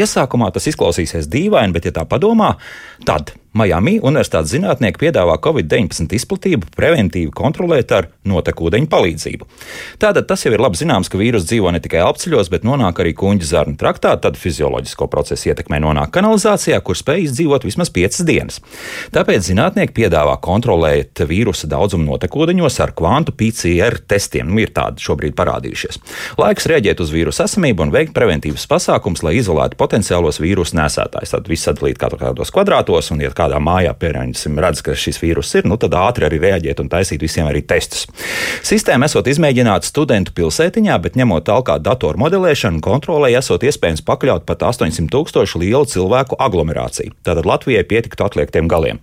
Iesākumā tas izklausīsies dīvaini, bet, ja tā padomā, tad Miami Universitātes zinātnieki piedāvā Covid-19 izplatību preventīvi kontrolēt ar notekūdeņu palīdzību. Tātad tas jau ir labi zināms, ka vīruss dzīvo ne tikai apceļos, bet nonāk arī kuģa zarnu traktā, tad fizioloģisko procesu ietekmē nonāk kanalizācijā, kur spēj izdzīvot vismaz 5 dienas. Tāpēc zinātnieki piedāvā kontrolēt vīrusa daudzumu notekūdeņos ar kvantu PCR testiem. Nu, ir tādi šobrīd parādījušies. Laiks rēģēt uz vīrusu esamību un veikt preventīvas pasākums, lai izolētu potenciālos vīrusu nesētājus. Tad viss sadalīt kādos kvadrātos un iet kādā mājā, piemēram, redz, ka šis vīrus ir, nu tad ātri arī reaģēt un taisīt visiem arī testus. Sistēma esot izmēģināta studentu pilsētiņā, bet ņemot tālāk datoru modelēšanu, kontrolē esot iespējams pakļaut pat 800 tūkstošu lielu cilvēku aglomerāciju. Tātad Latvijai pietiktu atliektiem galiem.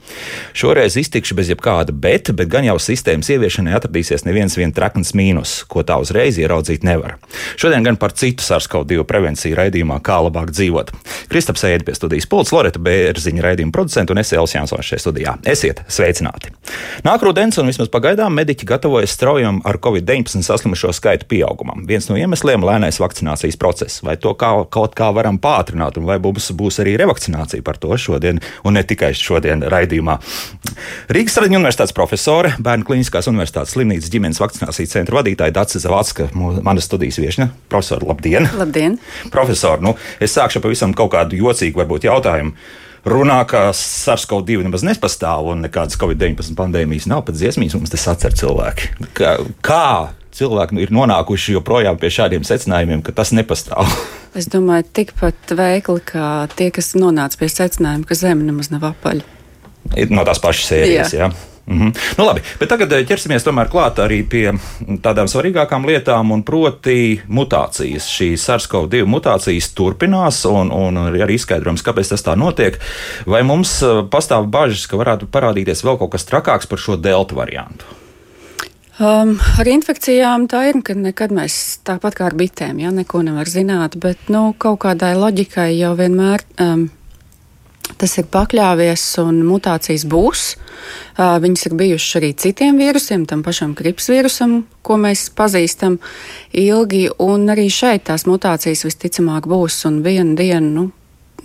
Šoreiz iztikšu bez jebkāda bet, bet gan jau sistēmas ieviešanai atradīsies neviens vien trakns mīnus, ko tā uzreiz ieraudzīt nevar. Šodien gan par citu SARS-CoV-2 prevenciju raidījumā, kā labāk dzīvot. Kristaps Ēdi pie studijas pults, Loreta Bērziņa raidījuma producenta un es Elsijas Jansons šajā studijā. Esiet sveicināti! Nāk rudens, un vismaz pagaidām mediķi gatavojas straujam ar covid-19 saslimušo skaitu pieaugumam. Viens no iemesliem - lēnais vakcinācijas process. Vai to kā, kaut kā varam pātrināt, un vai mums būs arī revakcinācija par to šodien, un ne tikai šodien raidījumā. Rīgas Traģiņu universitātes profesore, Bērnu klīniskās universitātes slimnīcas ģimenes vakcinācijas centra vadītāja Dācis Zavacka, manas studijas viešņa. Profesor, labdien! Labdien! Profesor, nu, es sākšu pavisam kaut kādu jocīgu varbūt jautājumu runā, ka SARS-CoV-2 nemaz nepastāv un nekādas Covid-19 pandēmijas nav, pat dziesmīs mums tas atcer cilvēki. Kā, kā cilvēki ir nonākuši joprojām pie šādiem secinājumiem, ka tas nepastāv? Es domāju, tikpat veikli, kā tie, kas nonāca pie secinājuma, ka Zeme nemaz nav apaļa. No tās pašas sērijas, jā. jā. Mm -hmm. nu, labi, bet tagad eh, ķersimies klāt arī pie tādām svarīgākām lietām, un proti mutācijas. Šīs SARS-CoV-2 mutācijas turpinās, un, un arī izskaidrojums, kāpēc tas tā notiek. Vai mums eh, pastāv bažas, ka varētu parādīties vēl kaut kas trakāks par šo delta variantu? Um, ar infekcijām tā ir, ka nekad mēs tāpat kā ar bitēm, ja neko nevar zināt, bet nu, kaut kādai loģikai jau vienmēr um, Tas ir pakļāvies un mutācijas būs. Viņas ir bijušas arī citiem vīrusiem, tam pašam gripas vīrusam, ko mēs pazīstam ilgi. Un arī šeit tās mutācijas visticamāk būs. Un vienu dienu,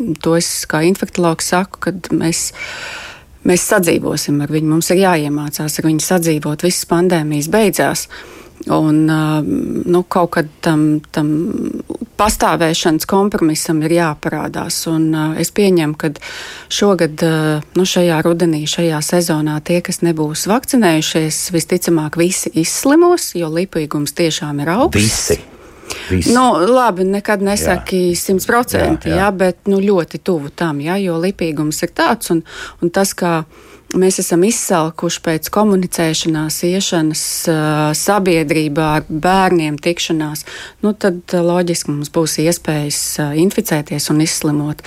nu, to es kā infektuologs saku, kad mēs mēs sadzīvosim ar viņu. Mums ir jāiemācās ar viņu sadzīvot. Visas pandēmijas beidzās. Un nu, kaut kad tam, tam pastāvēšanas kompromisam ir jāparādās. Un, es pieņemu, ka šogad, nu, šajā rudenī, šajā sezonā tie, kas nebūs vakcinējušies, visticamāk visi izslimos, jo lipīgums tiešām ir augsts. Visi. Visi. Nu, labi, nekad nesaki simtprocentīgi, bet nu, ļoti tuvu tam, jā, jo lipīgums ir tāds un, un tas, kā mēs esam izsalkuši pēc komunicēšanās, iešanas sabiedrībā ar bērniem, tikšanās, nu, tad loģiski mums būs iespējas inficēties un izslimot.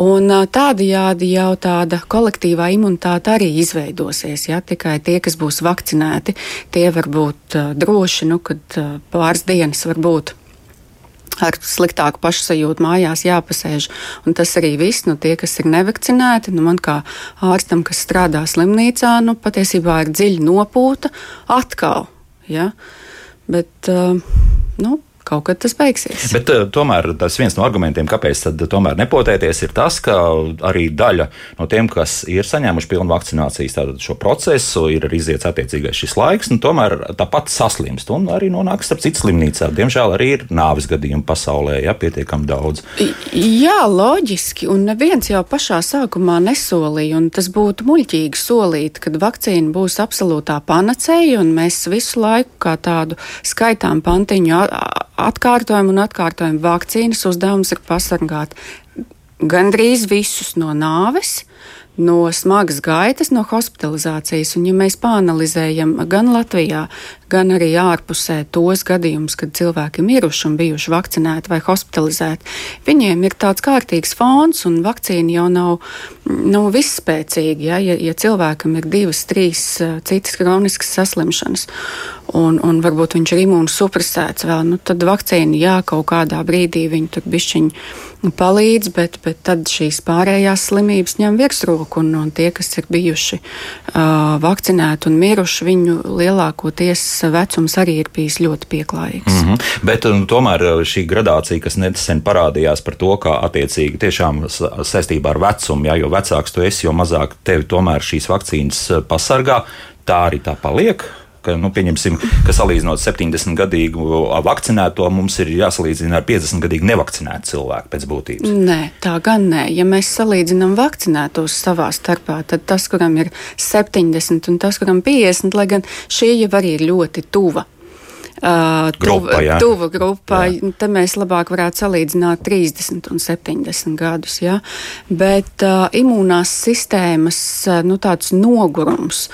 Un tādajādi jau tāda kolektīvā imunitāte arī izveidosies. Ja? Tikai tie, kas būs vakcinēti, tie var būt droši, nu, kad pāris dienas var būt ar sliktāku pašsajūtu mājās jāpasēž. Un tas arī viss, nu, tie, kas ir nevakcinēti, nu, man kā ārstam, kas strādā slimnīcā, nu, patiesībā ir dziļa nopūta atkal. Ja? Bet, uh, nu, kaut kad tas beigsies. Bet uh, tomēr tas viens no argumentiem, kāpēc tad tomēr nepotēties, ir tas, ka arī daļa no tiem, kas ir saņēmuši pilnu vakcinācijas šo procesu, ir arī iziets attiecīgais šis laiks, un tomēr tāpat saslimst un arī nonāk starp citu slimnīcā. Diemžēl arī ir nāvis gadījumu pasaulē, ja pietiekami daudz. Jā, loģiski, un neviens jau pašā sākumā nesolīja, un tas būtu muļķīgi solīt, kad vakcīna būs absolūtā panacēja, un mēs visu laiku kā tādu skaitām pantiņu atkārtojumu un atkārtojumu vakcīnas uzdevums ir pasargāt gandrīz visus no nāves, no smagas gaitas, no hospitalizācijas. Un, ja mēs pāanalizējam gan Latvijā, gan arī ārpusē tos gadījumus, kad cilvēki ir miruši un bijuši vakcinēti vai hospitalizēti, viņiem ir tāds kārtīgs fons, un vakcīna jau nav, nav visspēcīga. Ja, ja, ja cilvēkam ir divas, trīs citas kroniskas saslimšanas, un, un varbūt viņš ir imūnsupresēts vēl, nu, tad vakcīna jā, kaut kādā brīdī viņu tur bišķiņu palīdz, bet, bet tad šīs pārējās slimības ņem virsroku, un, un tie, kas ir bijuši uh, vakcinēti un miruši, viņu lielākoties vecums arī ir bijis ļoti pieklājīgs. Mm -hmm. Bet um, tomēr uh, šī gradācija, kas nesen parādījās par to, ka attiecīgi tiešām saistībā ar vecumu, ja, jo vecāks tu esi, jo mazāk tevi tomēr šīs vakcīnas uh, pasargā, tā arī tā paliek ka, nu, pieņemsim, ka salīdzinot 70 gadīgu vakcinēto, mums ir jāsalīdzina ar 50 gadīgu nevakcinētu cilvēku pēc būtības. Nē, tā gan nē. Ja mēs salīdzinām vakcinētos savā starpā, tad tas, kuram ir 70 un tas, kuram 50, lai gan šī jau arī ir ļoti tuva. Uh, grupa, tuva, tuva grupa. Jā. Te mēs labāk varētu salīdzināt 30 un 70 gadus. Ja? Bet uh, imūnās sistēmas uh, nu, nogurums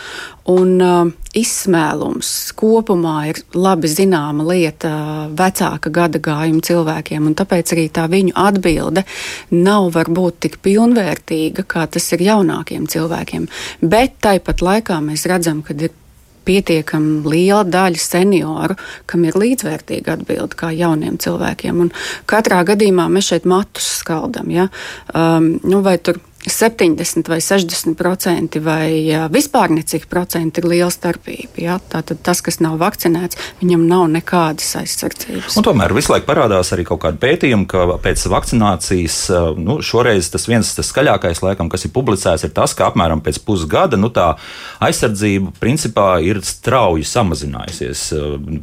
un uh, izsmēlums kopumā ir labi zināma lieta vecāka gada gājuma cilvēkiem, un tāpēc arī tā viņu atbilde nav varbūt tik pilnvērtīga, kā tas ir jaunākiem cilvēkiem. Bet tāpat laikā mēs redzam, ka ir pietiekami liela daļa senioru, kam ir līdzvērtīga atbilde kā jauniem cilvēkiem. Un katrā gadījumā mēs šeit matus skaldam. Ja? Um, nu, vai tur 70 vai 60 procenti vai vispār necik procenti ir liela starpība. Ja? Tātad tas, kas nav vakcinēts, viņam nav nekādas aizsardzības. Un tomēr visu laiku parādās arī kaut kādi pētījumi, ka pēc vakcinācijas, nu, šoreiz tas viens tas skaļākais, laikam, kas ir publicēts, ir tas, ka apmēram pēc pusgada nu, tā aizsardzība principā ir strauji samazinājusies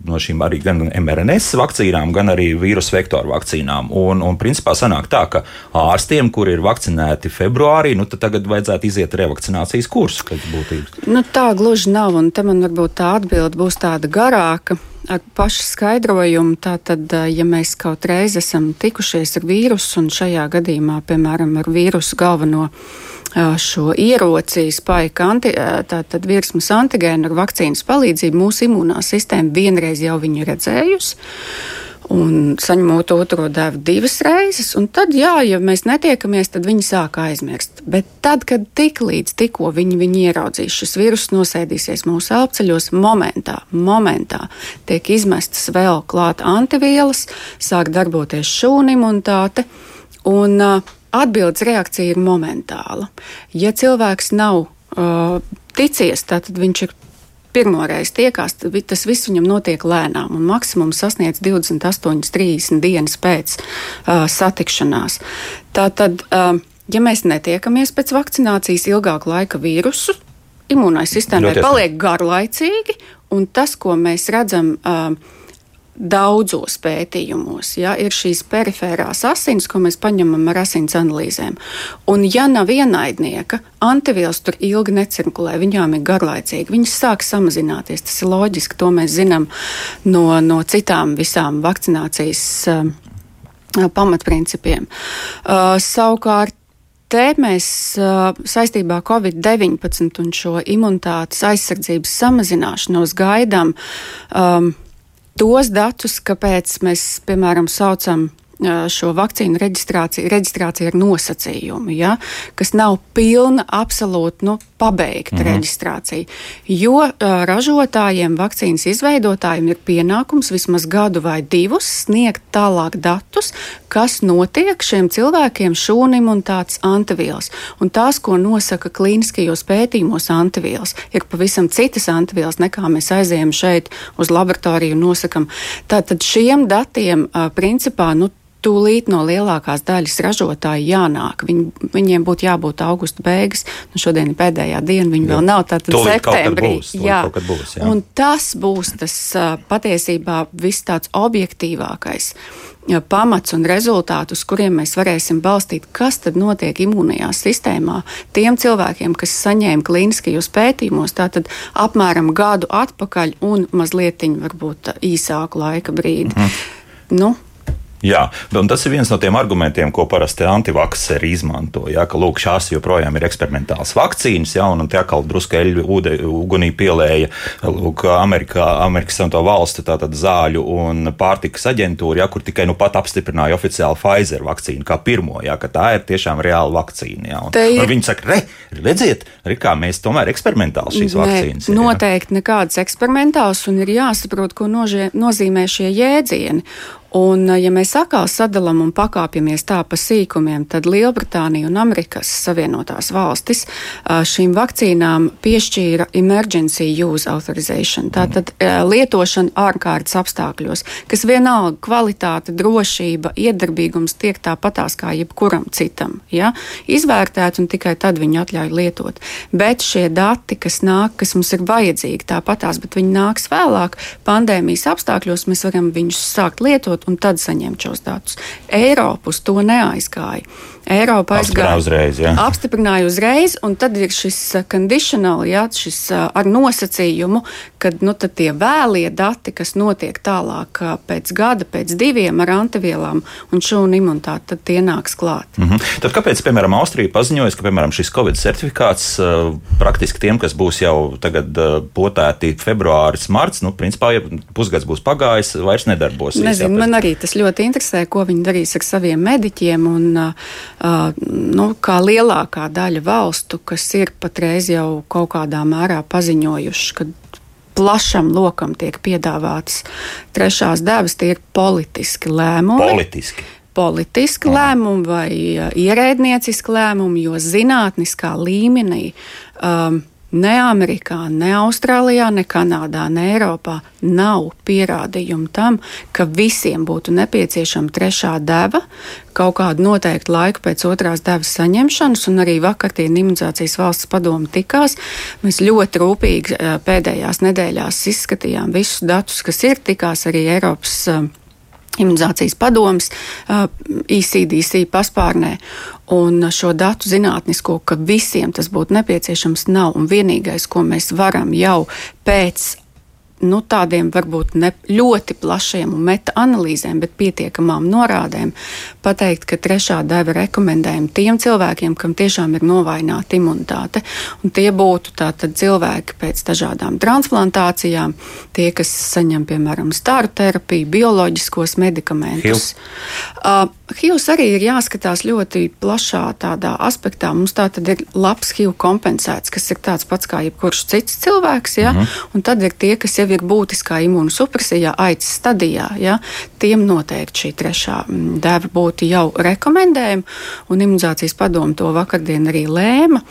no šīm arī gan mRNS vakcīnām, gan arī vīrusu vektoru vakcīnām. Un, un principā sanāk tā, ka ārstiem, kuri ir vakcinēti februārī, februārī, nu, tad tagad vajadzētu iziet revakcinācijas kursu pēc būtības. Nu, tā gluži nav, un te man varbūt tā atbilde būs tāda garāka. Ar pašu skaidrojumu, tātad, ja mēs kaut reiz esam tikušies ar vīrusu, un šajā gadījumā, piemēram, ar vīrusu galveno šo ieroci, spēku, anti, tātad virsmas antigēnu ar vakcīnas palīdzību, mūsu imūnā sistēma vienreiz jau viņu redzējusi un saņemot otro devu divas reizes. Tad, jā, ja mēs netiekamies, tad viņi sāk aizmirst. Bet tad, kad tik līdz tikko viņi, viņi ieraudzīs, šis vīrus nosēdīsies mūsu elpceļos, momentā, momentā tiek izmestas vēl klāt antivielas, sāk darboties šūnu imunitāte. Un, uh, Atbildes reakcija ir momentāla. Ja cilvēks nav uh, ticies, tad viņš ir pirmoreiz tiekās, tas viss viņam notiek lēnām, un maksimums sasniedz 28, 30 dienas pēc uh, satikšanās. Tātad, uh, ja mēs netiekamies pēc vakcinācijas ilgāku laika vīrusu, imūnai sistēmai paliek garlaicīgi, un tas, ko mēs redzam, uh, daudzos pētījumos ja, ir šīs perifērās asins, ko mēs paņemam ar asins analīzēm. Un, ja nav ienaidnieka, antivielas tur ilgi necirkulē, viņām ir garlaicīgi, viņas sāk samazināties. Tas ir loģiski, to mēs zinām no, no citām visām vakcinācijas uh, pamatprincipiem. Uh, savukārt, te mēs uh, saistībā ar Covid-19 un šo imunitātes aizsardzības samazināšanos gaidām um, tos datus, kāpēc mēs, piemēram, saucam šo vakcīnu reģistrāciju, reģistrāciju ar nosacījumu, ja, kas nav pilna, absolūti nu, pabeigta -hmm. reģistrācija. Jo uh, ražotājiem, vakcīnas izveidotājiem ir pienākums vismaz gadu vai divus sniegt tālāk datus, kas notiek šiem cilvēkiem šūnim un tāds antivielas. Un tās, ko nosaka klīniskajos pētījumos antivielas, ir pavisam citas antivielas nekā mēs aizējam šeit uz laboratoriju un nosakam. Tātad šiem datiem uh, principā nu, tūlīt no lielākās daļas ražotāju jānāk. Viņ, viņiem būtu jābūt augusta beigas, nu šodien ir pēdējā diena, viņi jā. vēl nav tātad septembrī. Būs, jā. Būs, jā. Un tas būs tas patiesībā viss tāds objektīvākais pamats un rezultātus, kuriem mēs varēsim balstīt, kas tad notiek imūnijā sistēmā tiem cilvēkiem, kas saņēma klīniskajos pētījumos, tātad apmēram gadu atpakaļ un mazliet varbūt īsāku laika brīdi. Mhm. Nu, Jā, un tas ir viens no tiem argumentiem, ko parasti antivakseri izmanto. Jā, ka lūk, šās joprojām ir eksperimentāls vakcīnas, jā, un tie atkal drusku eļļu ugunī pielēja lūk, Amerikā, Amerikas Savienoto Valstu tātad zāļu un pārtikas aģentūra, jā, kur tikai nu pat apstiprināja oficiāli Pfizer vakcīnu kā pirmo, jā, ka tā ir tiešām reāla vakcīna. Jā, un, ir... un viņi saka, re, redziet, re, kā mēs tomēr eksperimentāli šīs ne, vakcīnas. Ir, noteikti nekādas eksperimentāls un ir jāsaprot, ko nožie, nozīmē šie jēdzieni. Un, ja mēs atkal sadalām un pakāpjamies tā pa sīkumiem, tad Lielbritānija un Amerikas Savienotās valstis šīm vakcīnām piešķīra emergency use authorization, tātad lietošana ārkārtas apstākļos, kas vienalga kvalitāte, drošība, iedarbīgums tiek tāpatās kā jebkuram citam. Ja? Izvērtēt un tikai tad viņu atļauj lietot. Bet šie dati, kas nāk, kas mums ir vajadzīgi tāpatās, bet viņi nāks vēlāk, pandēmijas apstākļos mēs varam viņus sākt lietot un tad saņemt šos datus. Eiropa uz to neaizgāja. Eiropa aizgāja uzreiz. Ja. Apstiprināja uzreiz, un tad ir šis uh, conditional, jā, šis uh, ar nosacījumu, ka nu, tie vēlie dati, kas notiek tālāk uh, pēc gada, pēc diviem ar antivielām un šūnu imunitāti, tad tie nāks klāt. Mm -hmm. Tad kāpēc, piemēram, Austrija paziņoja, ka piemēram, šis Covid certifikāts praktiski tiem, kas būs jau tagad potēti februāris, marts, nu, principā, ja pusgads būs pagājis, vairs nedarbosies. Nezinu, man arī tas ļoti interesē, ko viņi darīs ar saviem mediķiem. Un, nu, kā lielākā daļa valstu, kas ir patreiz jau kaut kādā mērā paziņojuši, ka plašam lokam tiek piedāvātas trešās devas, tie ir politiski lēmumi. Politiski. Politiski Aha. lēmumi vai ierēdnieciski lēmumi, jo zinātniskā līmenī um, Ne Amerikā, ne Austrālijā, ne Kanādā, ne Eiropā nav pierādījumu tam, ka visiem būtu nepieciešama trešā deva kaut kādu noteiktu laiku pēc otrās devas saņemšanas, un arī vakar tie imunizācijas valsts padomu tikās. Mēs ļoti rūpīgi eh, pēdējās nedēļās izskatījām visus datus, kas ir, tikās arī Eiropas eh, imunizācijas padomas ECDC paspārnē. Un šo datu zinātnisko, ka visiem tas būtu nepieciešams, nav. Un vienīgais, ko mēs varam jau pēc nu, tādiem varbūt ne ļoti plašiem un meta-analīzēm, bet pietiekamām norādēm, pateikt, ka trešā deva rekomendējumi tiem cilvēkiem, kam tiešām ir novājināta imunitāte. Un tie būtu tātad cilvēki pēc dažādām transplantācijām, tie, kas saņem, piemēram, stāru terapiju, bioloģiskos medikamentus. Uh, HIV arī ir jāskatās ļoti plašā tādā aspektā. Mums tā tad ir labs HIV kompensēts, kas ir tāds pats kā jebkurš cits cilvēks, ja? uh mhm. -huh. un tad ir tie, kas jau ir būtiskā imūnosupresijā, aicis stadijā, ja, tiem noteikti šī trešā mm, dēva būtu jau rekomendējama, un imunizācijas padomu to vakardien arī lēma.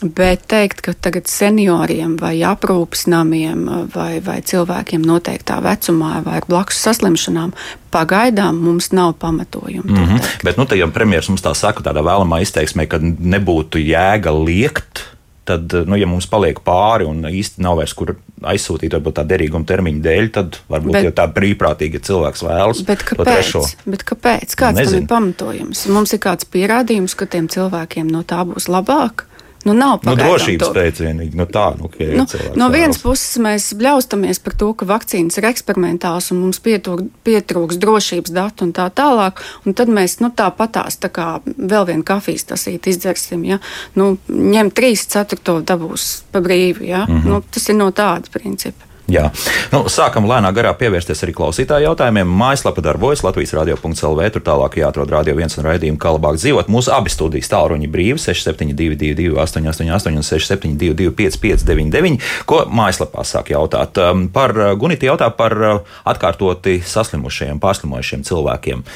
Bet teikt, ka tagad senioriem vai aprūpas namiem vai, vai cilvēkiem noteiktā vecumā vai blakus saslimšanām pagaidām mums nav pamatojumu. Mm -hmm. Bet, nu, tajam premjeras mums tā saka, tādā vēlamā izteiksmē, ka nebūtu jēga liekt tad, nu, ja mums paliek pāri un īsti nav vairs kur aizsūtīt, varbūt tā derīguma termiņa dēļ, tad varbūt bet, jau tā brīvprātīgi cilvēks vēlas bet kāpēc? to trešo. Bet kāpēc? Kāds tam ir pamatojums? Mums ir kāds pierādījums, ka tiem cilvēkiem no tā būs labāk? Nu, nav nu, drošības pēcienīgi. Nu, tā, nu, nu, no vienas puses mēs bļaustamies par to, ka vakcīnas ir eksperimentāls un mums pietrūks, pietrūks drošības datu un tā tālāk. Un tad mēs nu, tāpatās tā kā vēl vienu kafijas tasīti izdzersim. Ja? Nu, ņem trīs ceturto dabūs pa brīvu. Ja? Mm -hmm. nu, tas ir no tāda principa. Jā. Nu, sākam lēnā garā pievērsties arī klausītāju jautājumiem. Mājaslapa darbojas Latvijas radio.clv. Tur tālāk jāatrod radio viens un raidījumu, kā labāk dzīvot. Mūsu abi studijas tālruņi brīvi 6722, 888 un 672, 559, ko mājaslapā sāk jautāt. Um, par uh, Guniti jautā par uh, atkārtoti saslimušajiem, pārslimojušiem cilvēkiem.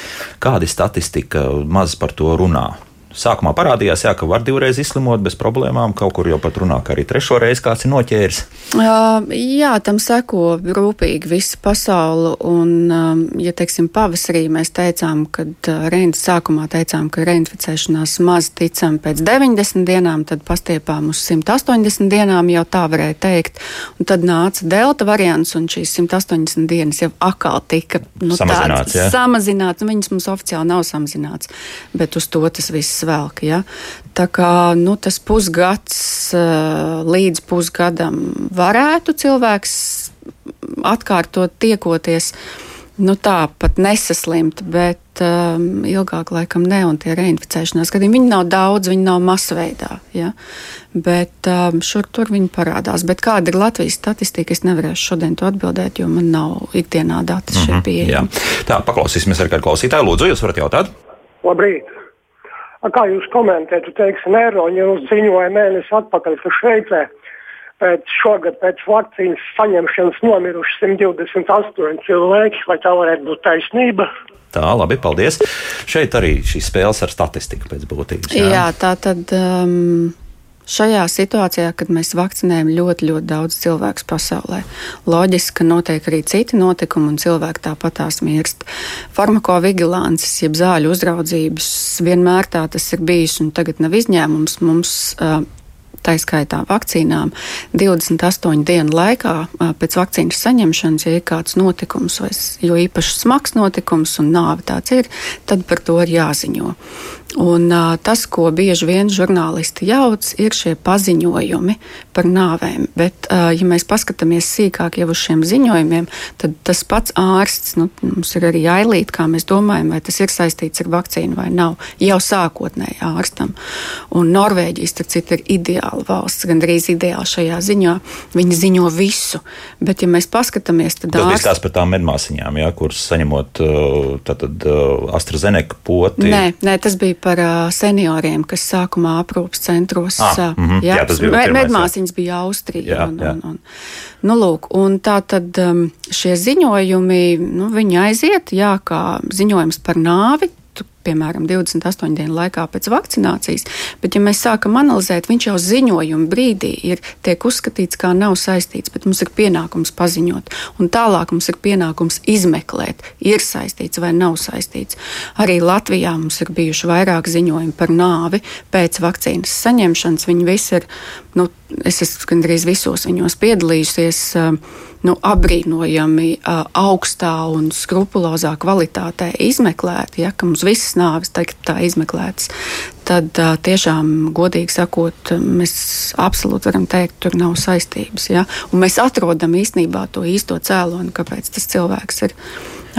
Kādi statistika maz par to runā? Sākumā parādījās, jā, ka var divreiz izslimot bez problēmām. Kaut kur jau pat runā, ka arī trešo reizi kāds ir noķēris. Uh, jā, tam seko rūpīgi visa pasaule. Un, um, ja teiksim, pavasarī mēs teicām, ka uh, reintas sākumā teicām, ka reinficēšanās maz ticam pēc 90 dienām, tad pastiepām uz 180 dienām jau tā varēja teikt. Un tad nāca delta variants, un šīs 180 dienas jau atkal tika nu, samazināts. Samazināts, viņas mums oficiāli nav samazināts, bet uz to tas viss velk. Ja? Tā kā nu, tas pusgads eh, līdz pusgadam varētu cilvēks atkārtot tiekoties. Nu, tā pat nesaslimt, bet um, ilgāk laikam ne. Un tie reinficēšanās gadījumi viņi nav daudz, viņi nav masveidā. Ja? Bet um, šur tur viņi parādās. Bet kāda ir Latvijas statistika, es nevarēšu šodien to atbildēt, jo man nav ikdienā dati šeit mm -hmm, pieejami. Tā, paklausīsimies ar kādu klausītāju. Lūdzu, jūs varat jautāt? Labrīt! Kā jūs komentētu, teiksim, Eiroņa ziņoja mēnesi atpakaļ, ka Šveicē pēc šogad pēc vakcīnas saņemšanas nomiruši 128 cilvēki, vai tā varētu būt taisnība? Tā, labi, paldies. Šeit arī šīs spēles ar statistiku pēc būtības. Jā, jā tā tad. Um... Šajā situācijā, kad mēs vakcinējam ļoti, ļoti daudz cilvēku pasaulē, loģiski, ka notiek arī citi notikumi, un cilvēki tāpat tās mirst. Farmakovigilances, jeb zāļu uzraudzības, vienmēr tā tas ir bijis, un tagad nav izņēmums. Mums tā skaitā vakcīnām, 28 dienu laikā pēc vakcīnas saņemšanas, ja ir kāds notikums, vai jo īpaši smags notikums un nāve tāds ir, tad par to ir jāziņo. Un, uh, tas, ko bieži vien žurnālisti jauc, ir šie paziņojumi par nāvēm. Bet, uh, ja mēs paskatāmies sīkāk jau uz šiem ziņojumiem, tad tas pats ārsts, nu, mums ir arī ailīt, kā mēs domājam, vai tas ir saistīts ar vakcīnu vai nav, jau sākotnēji ārstam. Un Norvēģijas, starp citu, ir ideāla valsts, gandrīz ideāla šajā ziņā. Viņi ziņo visu. Bet, ja mēs paskatāmies, tad tas ārsts... bija tās par tām medmāsiņām, jā, kuras saņemot tātad, AstraZeneca poti. Nē, nē, tas bija par senioriem, kas sākumā aprūpas centros. Ah, mm -hmm. jā, jā, tas bija medmāsiņas bija Austrija. Jā, un, jā. Un, un, nu, lūk, un tā tad šie ziņojumi, nu, viņi aiziet, jā, kā ziņojums par nāvi piemēram, 28 dienu laikā pēc vakcinācijas, bet, ja mēs sākam analizēt, viņš jau ziņojuma brīdī ir tiek uzskatīts kā nav saistīts, bet mums ir pienākums paziņot, un tālāk mums ir pienākums izmeklēt, ir saistīts vai nav saistīts. Arī Latvijā mums ir bijuši vairāk ziņojumi par nāvi pēc vakcīnas saņemšanas. Viņi visi ir, nu, es esmu gandrīz visos viņos piedalījusies. Uh, nu, apbrīnojami uh, augstā un skrupulozā kvalitātē izmeklēti, ja mums visas nāves tagad tā izmeklētas, tad uh, tiešām, godīgi sakot, mēs absolūti varam teikt, tur nav saistības. Ja? Un mēs atrodam īstenībā to īsto cēloni, kāpēc tas cilvēks ir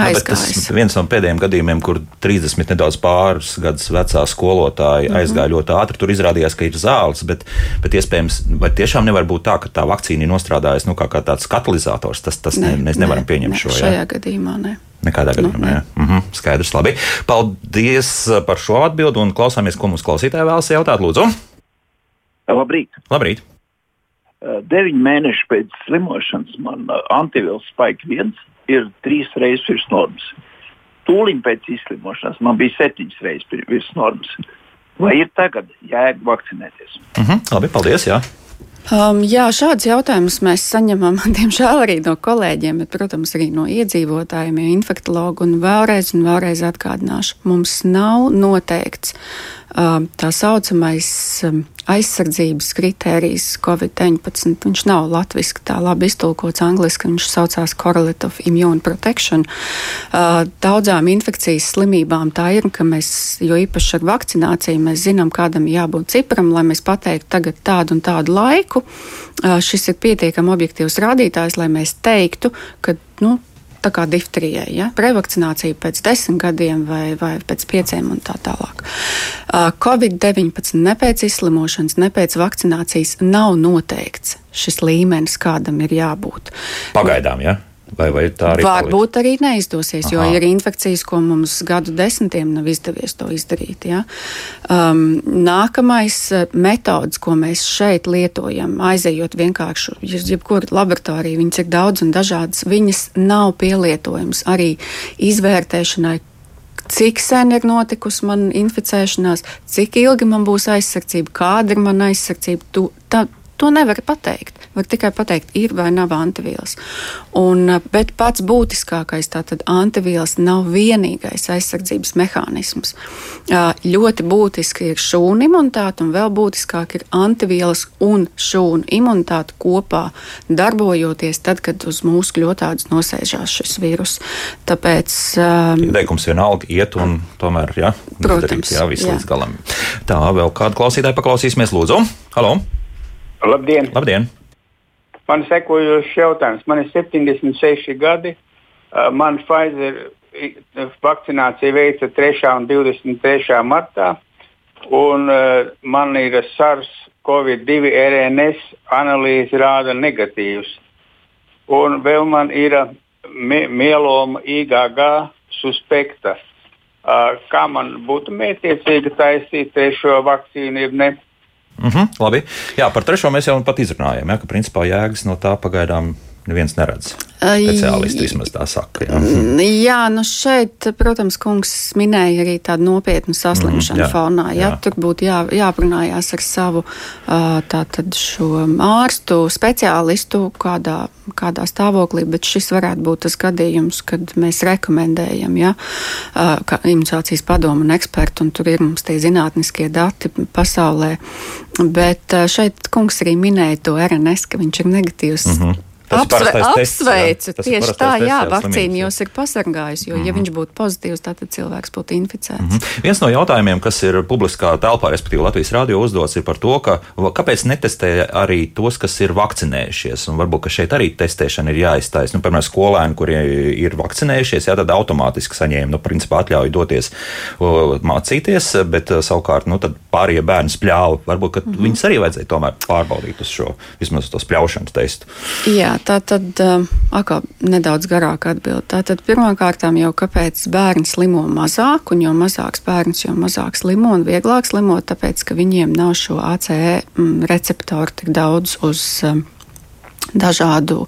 aizgājis. Tas viens no pēdējiem gadījumiem, kur 30 nedaudz pāris gadus vecā skolotāja mm -hmm. aizgāja ļoti ātri. Tur izrādījās, ka ir zāles, bet, bet iespējams, vai tiešām nevar būt tā, ka tā vakcīna ir nostrādājusi nu, kā, kā tāds katalizators. Tas, tas ne, ne, mēs nevaram ne, pieņemt ne, šo. Šajā jā. gadījumā ne. Nekādā nu, gadījumā. Nu, mm -hmm, skaidrs, labi. Paldies par šo atbildi un klausāmies, ko mums klausītāji vēlas jautāt. Lūdzu! Labrīt! Labrīt. Deviņi mēneši pēc slimošanas man antivīls spēks viens ir trīs reizes virs normas. Tūlīt pēc izslimošanas man bija septiņas reizes virs normas. Vai ir tagad jēga vakcinēties? Mhm, -huh, labi, paldies! Jā. Um, jā, šādus jautājumus mēs saņemam, diemžēl, arī no kolēģiem, bet, protams, arī no iedzīvotājiem, ja infektologu. Un vēlreiz, un vēlreiz atgādināšu, mums nav noteikts uh, tā saucamais um, aizsardzības kritērijs Covid-19. Viņš nav latviešu tā labi iztulkots angliski, viņš saucās Correlative Immune Protection. Daudzām infekcijas slimībām tā ir, ka mēs, jo īpaši ar vakcināciju, mēs zinām, kādam jābūt cipram, lai mēs pateiktu tagad tādu un tādu laiku. Šis ir pietiekami objektīvs rādītājs, lai mēs teiktu, ka nu, tā kā diftrijai, ja? revakcinācija pēc desmit gadiem vai, vai pēc pieciem un tā tālāk. Covid-19 ne pēc izslimošanas, ne pēc vakcinācijas nav noteikts šis līmenis, kādam ir jābūt. Pagaidām, ja? Vai, vai tā arī Varbūt paliek? arī neizdosies, Aha. jo ir infekcijas, ko mums gadu desmitiem nav izdevies to izdarīt. Ja? Um, nākamais uh, metods, ko mēs šeit lietojam, aizejot vienkārši uz jebkuru laboratoriju, viņas ir daudz un dažādas, viņas nav pielietojamas arī izvērtēšanai, cik sen ir notikusi man inficēšanās, cik ilgi man būs aizsardzība, kāda ir mana aizsardzība. Tu, tā, To nevar pateikt. Var tikai pateikt, ir vai nav antivielas. Un, eh, bet pats būtiskākais tātad antivielas nav vienīgais aizsardzības mehānisms. Ļoti būtiski ir šūnu imunitāte, un vēl būtiskāk ir antivielas un šūnu imunitāte kopā darbojoties tad, kad uz mūsu kļūtādas nosēžās šis vīrus. Tāpēc. Um, Teikums vienalga iet un tomēr, jā, protams, darīt, jā, viss jā. līdz galam. Tā, vēl kādu klausītāju paklausīsimies, lūdzu. Halo! Labdien! Labdien. Man sekojošs jautājums. Man ir 76 gadi. Man Pfizer vakcinācija veica 3. un 23. martā. Un man ir SARS CoV-2 RNS analīze rāda negatīvs. Un vēl man ir mieloma IgG suspekta. Kā man būtu mētiecīgi taisīt trešo vakcīnu, ja ne? -huh, labi. Jā, par trešo mēs jau pat izrunājām, ja, ka principā jēgas no tā pagaidām neviens neredz. Speciālisti vismaz tā saka. Jā, jā nu šeit, protams, kungs minēja arī tādu nopietnu saslimšanu mm, jā, fonā. Jā, jā. Tur būtu jā, jāprunājās ar savu tātad šo ārstu, speciālistu, kādā, kādā stāvoklī, bet šis varētu būt tas gadījums, kad mēs rekomendējam, ja, kā imunitācijas padomu un ekspertu, un tur ir mums tie zinātniskie dati pasaulē. Bet šeit kungs arī minēja to RNS, ka viņš ir negatīvs. Mm -hmm Apsve, apsveicu, tests, tieši tā, jā, vakcīna jūs ir pasargājusi, jo, mm -hmm. ja mhm. viņš būtu pozitīvs, tad cilvēks būtu inficēts. Mm -hmm. Viens no jautājumiem, kas ir publiskā telpā, respektīvi Latvijas radio uzdots, ir par to, ka kāpēc netestē arī tos, kas ir vakcinējušies, un varbūt, ka šeit arī testēšana ir jāiztais. Nu, piemēram, skolēni, kuri ir vakcinējušies, jā, tad automātiski saņēma, nu, principā atļauju doties o, mācīties, bet savukārt, nu, tad pārējie bērni spļāva. Varbūt, ka mm -hmm. viņus arī vajadzēja tomēr pārbaudīt uz šo, vismaz uz to spļaušanas testu. Jā, Jā, tā tad atkal nedaudz garāk atbild. Tātad pirmkārt jau kāpēc bērns slimo mazāk, un jo mazāks bērns, jo mazāk slimo un vieglāk slimo, tāpēc, ka viņiem nav šo ACE receptoru tik daudz uz dažādu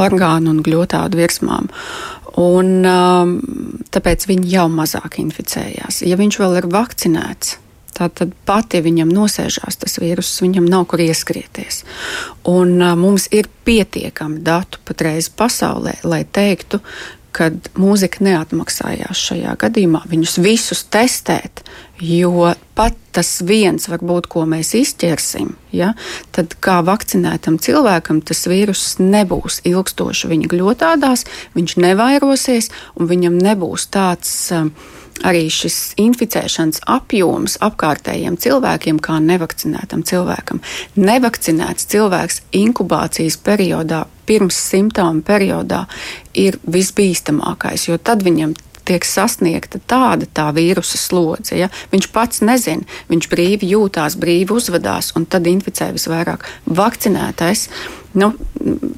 orgānu un gļotādu virsmām. Un, tāpēc viņi jau mazāk inficējās. Ja viņš vēl ir vakcinēts, Tātad pat, ja viņam nosēžās tas vīruss, viņam nav kur ieskrieties. Un mums ir pietiekami datu patreiz pasaulē, lai teiktu, ka mūzika neatmaksājās šajā gadījumā. Viņus visus testēt, jo pat tas viens, varbūt, ko mēs izķersim, ja, tad kā vakcinētam cilvēkam tas vīruss nebūs ilgstoši viņa gļotādās, viņš nevairosies un viņam nebūs tāds. Uh, arī šis inficēšanas apjoms apkārtējiem cilvēkiem, kā nevakcinētam cilvēkam. Nevakcinēts cilvēks inkubācijas periodā, pirms simptomu periodā, ir visbīstamākais, jo tad viņam tiek sasniegta tāda tā vīrusa slodze. Ja? Viņš pats nezina, viņš brīvi jūtās, brīvi uzvedās un tad inficē visvairāk. Vakcinētais nu,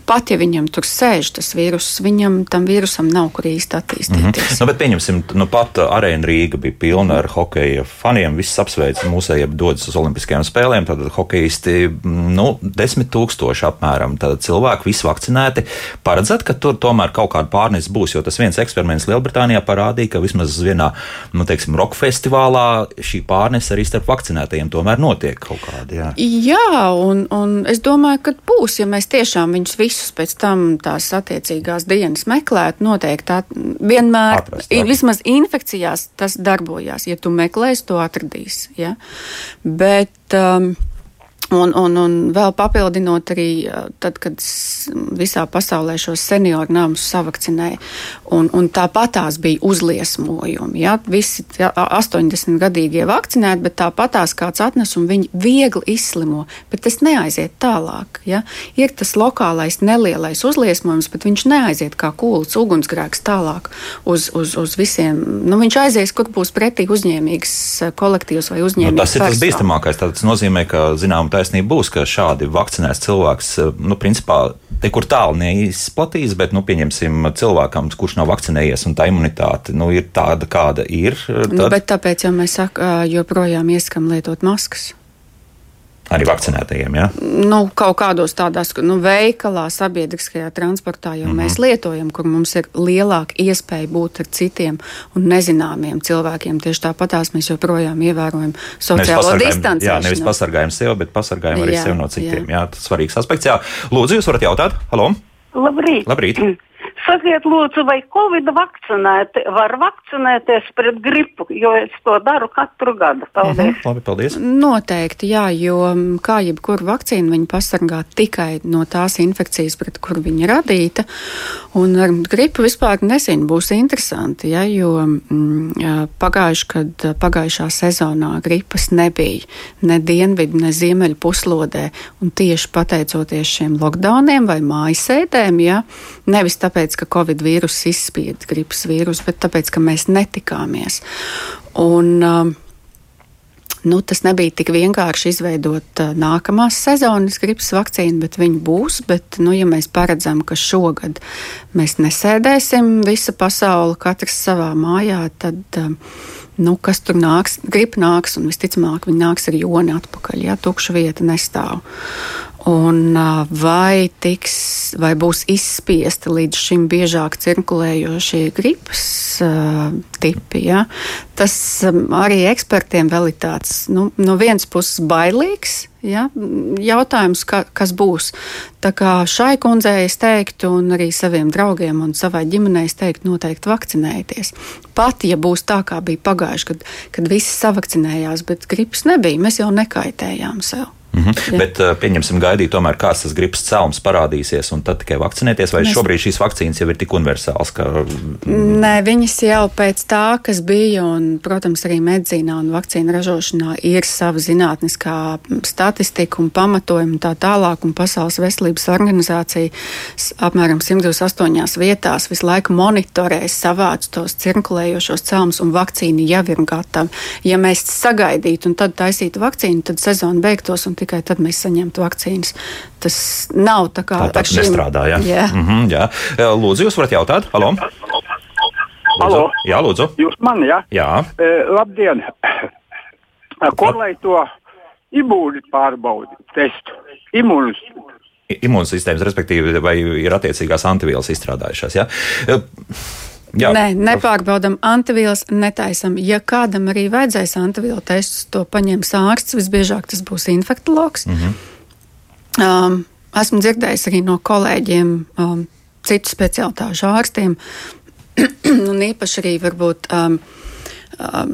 pat ja viņam tur sēž tas vīruss, viņam tam vīrusam nav kur īsti attīstīties. Mm -hmm. nu, bet pieņemsim, nu, pat arēna Rīga bija pilna ar hokeja faniem. Viss apsveic mūsējie dodas uz Olimpiskajām spēlēm. Tad hokeisti, nu, desmit tūkstoši apmēram cilvēku, visi vakcinēti. Paredzēt, ka tur tomēr kaut kāda pārnes būs, jo tas viens eksperiments Lielbritānijā parādīja, ka vismaz vienā, nu, teiksim, roka festivālā šī pārnes arī starp vakcinētajiem tomēr notiek kaut kāda. Jā, jā un, un es domāju, ka būs, ja mēs mēs tiešām viņus visus pēc tam tās attiecīgās dienas meklētu, noteikti tā vienmēr, Atrast, tā. vismaz infekcijās tas darbojās. Ja tu meklēsi, to atradīsi. Ja? Bet, um, Un, un, un vēl papildinot arī, tad, kad visā pasaulē šos senioru namus savakcinēja, un, un tāpatās bija uzliesmojumi. Ja? Visi 80 gadīgie vakcinēti, bet tāpatās kāds atnes un viņi viegli izslimo, bet tas neaiziet tālāk. Ja? Ir tas lokālais nelielais uzliesmojums, bet viņš neaiziet kā kūls ugunsgrēks tālāk uz, uz, uz visiem. Nu, viņš aizies, kur būs pretī uzņēmīgs kolektīvs vai uzņēmīgs. Nu, tas ir tas bīstamākais. Tas nozīmē, ka zinām, tā taisnība būs, ka šādi vakcinēts cilvēks, eh, nu, principā, nekur tālu neizplatīs, bet, nu, pieņemsim, cilvēkam, kurš nav vakcinējies un tā imunitāte, nu, ir tāda, kāda ir. Nu, tad... Nu, bet tāpēc jau mēs saka, joprojām ieskam lietot maskas. Arī vakcinētajiem, jā? Ja? Nu, kaut kādos tādās nu, veikalā, sabiedriskajā transportā jau mm -hmm. mēs lietojam, kur mums ir lielāka iespēja būt ar citiem un nezināmiem cilvēkiem. Tieši tāpatās mēs joprojām ievērojam sociālo distanci. Jā, nevis pasargājam sevi, bet pasargājam arī jā, sevi no citiem. Jā. jā, tas svarīgs aspekts. Jā. Lūdzu, jūs varat jautāt? Halo! Labrīt! Labrīt. Sakiet, lūdzu, vai Covid vakcinēti var vakcinēties pret gripu, jo es to daru katru gadu. Paldies. Mhm, labi, paldies. Noteikti, jā, jo kā jebkura vakcīna, viņa pasargā tikai no tās infekcijas, pret kuru viņa radīta. Un ar gripu vispār nezinu, būs interesanti, ja, jo mm, pagājuši, kad pagājušā sezonā gripas nebija ne dienvidu, ne ziemeļu puslodē, un tieši pateicoties šiem lockdowniem vai mājasēdēm, ja, nevis tāpēc, tāpēc, ka Covid vīruss izspieda gripas vīrusu, bet tāpēc, ka mēs netikāmies. Un, um, Nu, tas nebija tik vienkārši izveidot uh, nākamās sezonas gripas vakcīnu, bet viņi būs. Bet, nu, ja mēs paredzam, ka šogad mēs nesēdēsim visa pasaule, katrs savā mājā, tad uh, nu, kas tur nāks? Gripa nāks, un visticamāk, viņi nāks ar joni atpakaļ. Ja tukša vieta nestāv. Un vai, tiks, vai būs izspiesti līdz šim biežāk cirkulējošie gripas uh, tipi, ja? tas um, arī ekspertiem vēl ir tāds nu, no vienas puses bailīgs. Ja? Jautājums, ka, kas būs. Tā kā šai kundzei es teiktu, un arī saviem draugiem un savai ģimenei es teiktu, noteikti vakcinējieties. Pat ja būs tā, kā bija pagājuši, kad, kad visi savakcinējās, bet gripas nebija, mēs jau nekaitējām sev. Mm -hmm. Bet uh, pieņemsim, gaidīt, tomēr, kāds tas gripas cēlums parādīsies, un tad tikai vakcinēties. Vai Mēs... šobrīd šīs vakcīnas jau ir tik universālas? Ka... Nē, viņas jau pēc tā, kas bija, un, protams, arī medicīnā un vakcīnu ražošanā ir sava zinātniskā statistika un pamatojuma tā tālāk. Un Pasaules veselības organizācija apmēram 128 vietās visu laiku monitorē savāc tos cirkulējošos cēlumus, un vakcīna jau ir gatava. Ja mēs sagaidītu un tad taisītu vakcīnu, tad sezona beigtos un tikai tad mēs saņemtu vakcīnas. Tas nav tā kā tā, tā šim... nestrādā. Ja? Jā. Mm -hmm, jā. Lūdzu, jūs varat jautāt? Halo! Halo. Jā, lūdzu. Jūs man, jā? Jā. E, labdien! Ko lai to imūni pārbaudi, testu? Imūnus imūnsistēmas, respektīvi, vai ir attiecīgās antivielas izstrādājušās. Ja? Jā, Nē, nepārbaudām antivielas, netaisam. Ja kādam arī vajadzēs antivielu testus, to paņems ārsts. Visbiežāk tas būs infektologs. Mm -hmm. um, esmu dzirdējis arī no kolēģiem, um, citu specialitāšu ārstiem, un īpaši arī varbūt. Um, um,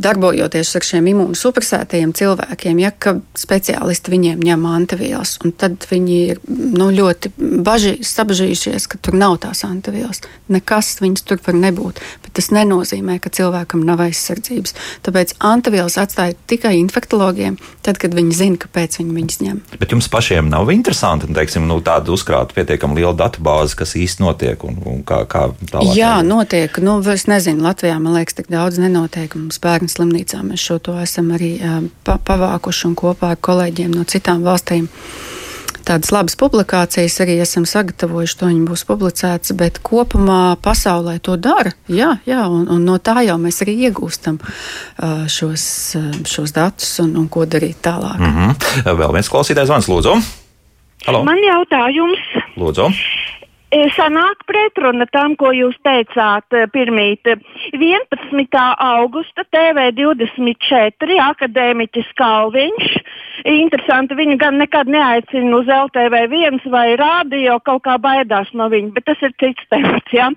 darbojoties ar šiem imūnosupresētajiem cilvēkiem, ja speciālisti viņiem ņem antivielas, un tad viņi ir nu, ļoti baži, sabažījušies, ka tur nav tās antivielas. Nekas viņas tur var nebūt, bet tas nenozīmē, ka cilvēkam nav aizsardzības. Tāpēc antivielas atstāja tikai infektologiem, tad, kad viņi zina, kāpēc viņi viņas ņem. Bet jums pašiem nav interesanti, teiksim, nu, tāda uzkrāta pietiekami liela datubāze, kas īsti notiek un, un kā, kā tālāk. Jā, notiek. Nu, es nezinu, Latvijā man liekas, tik daudz nenotiek noteikumus bērnu slimnīcā. Mēs šo to esam arī pa pavākuši un kopā ar kolēģiem no citām valstīm. Tādas labas publikācijas arī esam sagatavojuši, to viņi būs publicētas, bet kopumā pasaulē to dara. Jā, jā un, un no tā jau mēs arī iegūstam uh, šos, uh, šos datus un, un ko darīt tālāk. Mm -hmm. Vēl viens klausītājs zvans, lūdzu. Halo. Man jautājums. Lūdzu. E, sanāk pretruna tam, ko jūs teicāt e, pirmīt. 11. augusta TV24 akadēmiķis Kalviņš. Interesanti, viņu gan nekad neaicina uz LTV1 vai rādio, kaut kā baidās no viņa, bet tas ir cits temats. Ja?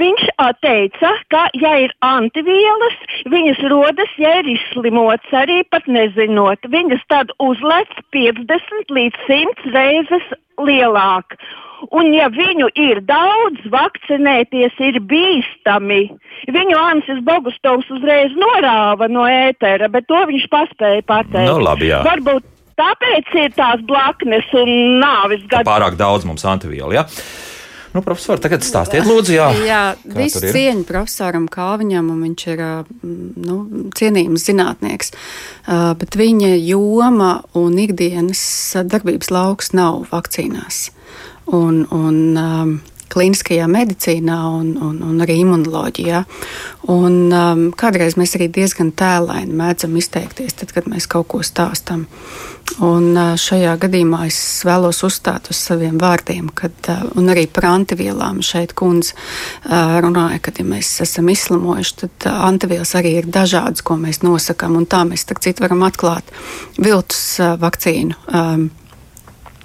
Viņš teica, ka, ja ir antivielas, viņas rodas, ja ir izslimots, arī pat nezinot. Viņas tad uzlec 50 līdz 100 reizes lielāk. Un, ja viņu ir daudz, vakcinēties ir bīstami. Viņu Ansis Bogustovs uzreiz norāva no ētera, bet to viņš paspēja pateikt. Nu, labi, jā. Varbūt tāpēc ir tās blaknes un nāvis gadi. Pārāk daudz mums antivielu, jā. Nu, profesor, tagad stāstiet, lūdzu, jā. Jā, visu cieņu profesoram Kalviņam, un viņš ir nu, cienījams zinātnieks, bet viņa joma un ikdienas darbības lauks nav vakcīnās un, un um, klīniskajā medicīnā un, un, un arī imunoloģijā. Un, um, kādreiz mēs arī diezgan tēlaini mēdzam izteikties, tad, kad mēs kaut ko stāstam. Un uh, šajā gadījumā es vēlos uzstāt uz saviem vārdiem, kad, uh, un arī par antivielām šeit kundze uh, runāja, ka, ja mēs esam izslimojuši, tad uh, antivielas arī ir dažādas, ko mēs nosakām, un tā mēs, starp citu, varam atklāt viltus uh, vakcīnu. Um,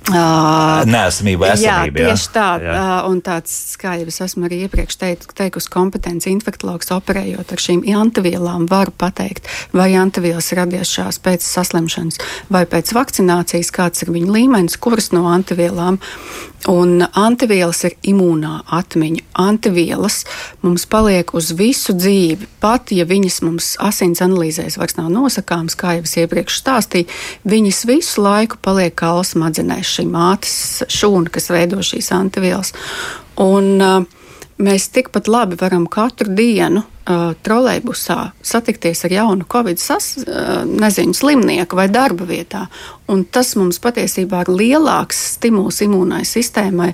Uh, Nēsamība, esamība. Jā, tieši tā. Jā. Uh, un tāds, kā jau es esmu arī iepriekš teikt, teikusi, kompetents infektologs operējot ar šīm antivielām, var pateikt, vai antivielas radiešās pēc saslimšanas vai pēc vakcinācijas, kāds ir viņa līmenis, kuras no antivielām. Un antivielas ir imūnā atmiņa. Antivielas mums paliek uz visu dzīvi. Pat ja viņas mums asins analīzēs vairs nav nosakāmas, kā jau es iepriekš stāstīju, viņas visu laiku paliek kā smadzenēs šī mātes šūna, kas veido šīs antivielas. Un, uh, mēs tikpat labi varam katru dienu trolejbusā satikties ar jaunu covid sas, uh, nezinu, slimnieku vai darba vietā. Un tas mums patiesībā ir lielāks stimuls imūnai sistēmai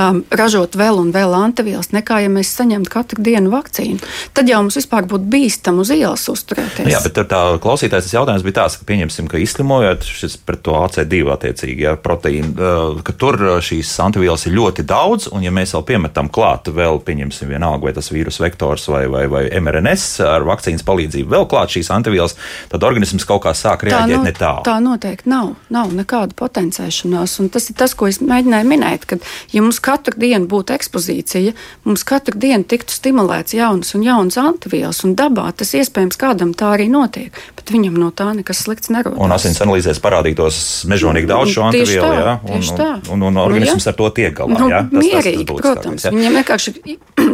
um, ražot vēl un vēl antivielas, nekā ja mēs saņemtu katru dienu vakcīnu. Tad jau mums vispār būtu bīstami uz ielas uzturēties. Nu jā, bet tā klausītājs jautājums bija tāds, ka pieņemsim, ka izslimojot šis pret to AC2 attiecīgi ja, proteīnu, uh, ka tur šīs antivielas ir ļoti daudz, un ja mēs vēl piemetam klāt vēl, pieņemsim vienalga, vai tas vīrus vektors vai, vai, vai mRNS ar vakcīnas palīdzību vēl klāt šīs antivielas, tad organisms kaut kā sāk reaģēt tā, no, ne tālu. Tā noteikti nav nav nekāda potencēšanās. Un tas ir tas, ko es mēģināju minēt, ka, ja mums katru dienu būtu ekspozīcija, mums katru dienu tiktu stimulēts jaunas un jaunas antivielas, un dabā tas iespējams kādam tā arī notiek, bet viņam no tā nekas slikts nerodas. Un asins analīzēs parādītos mežonīgi daudz šo antivielu, jā, un, un, un, un organisms nu, jā. ar to tiek galā. Nu, jā, tas, mierīgi, tas, tas protams, tākais, viņam vienkārši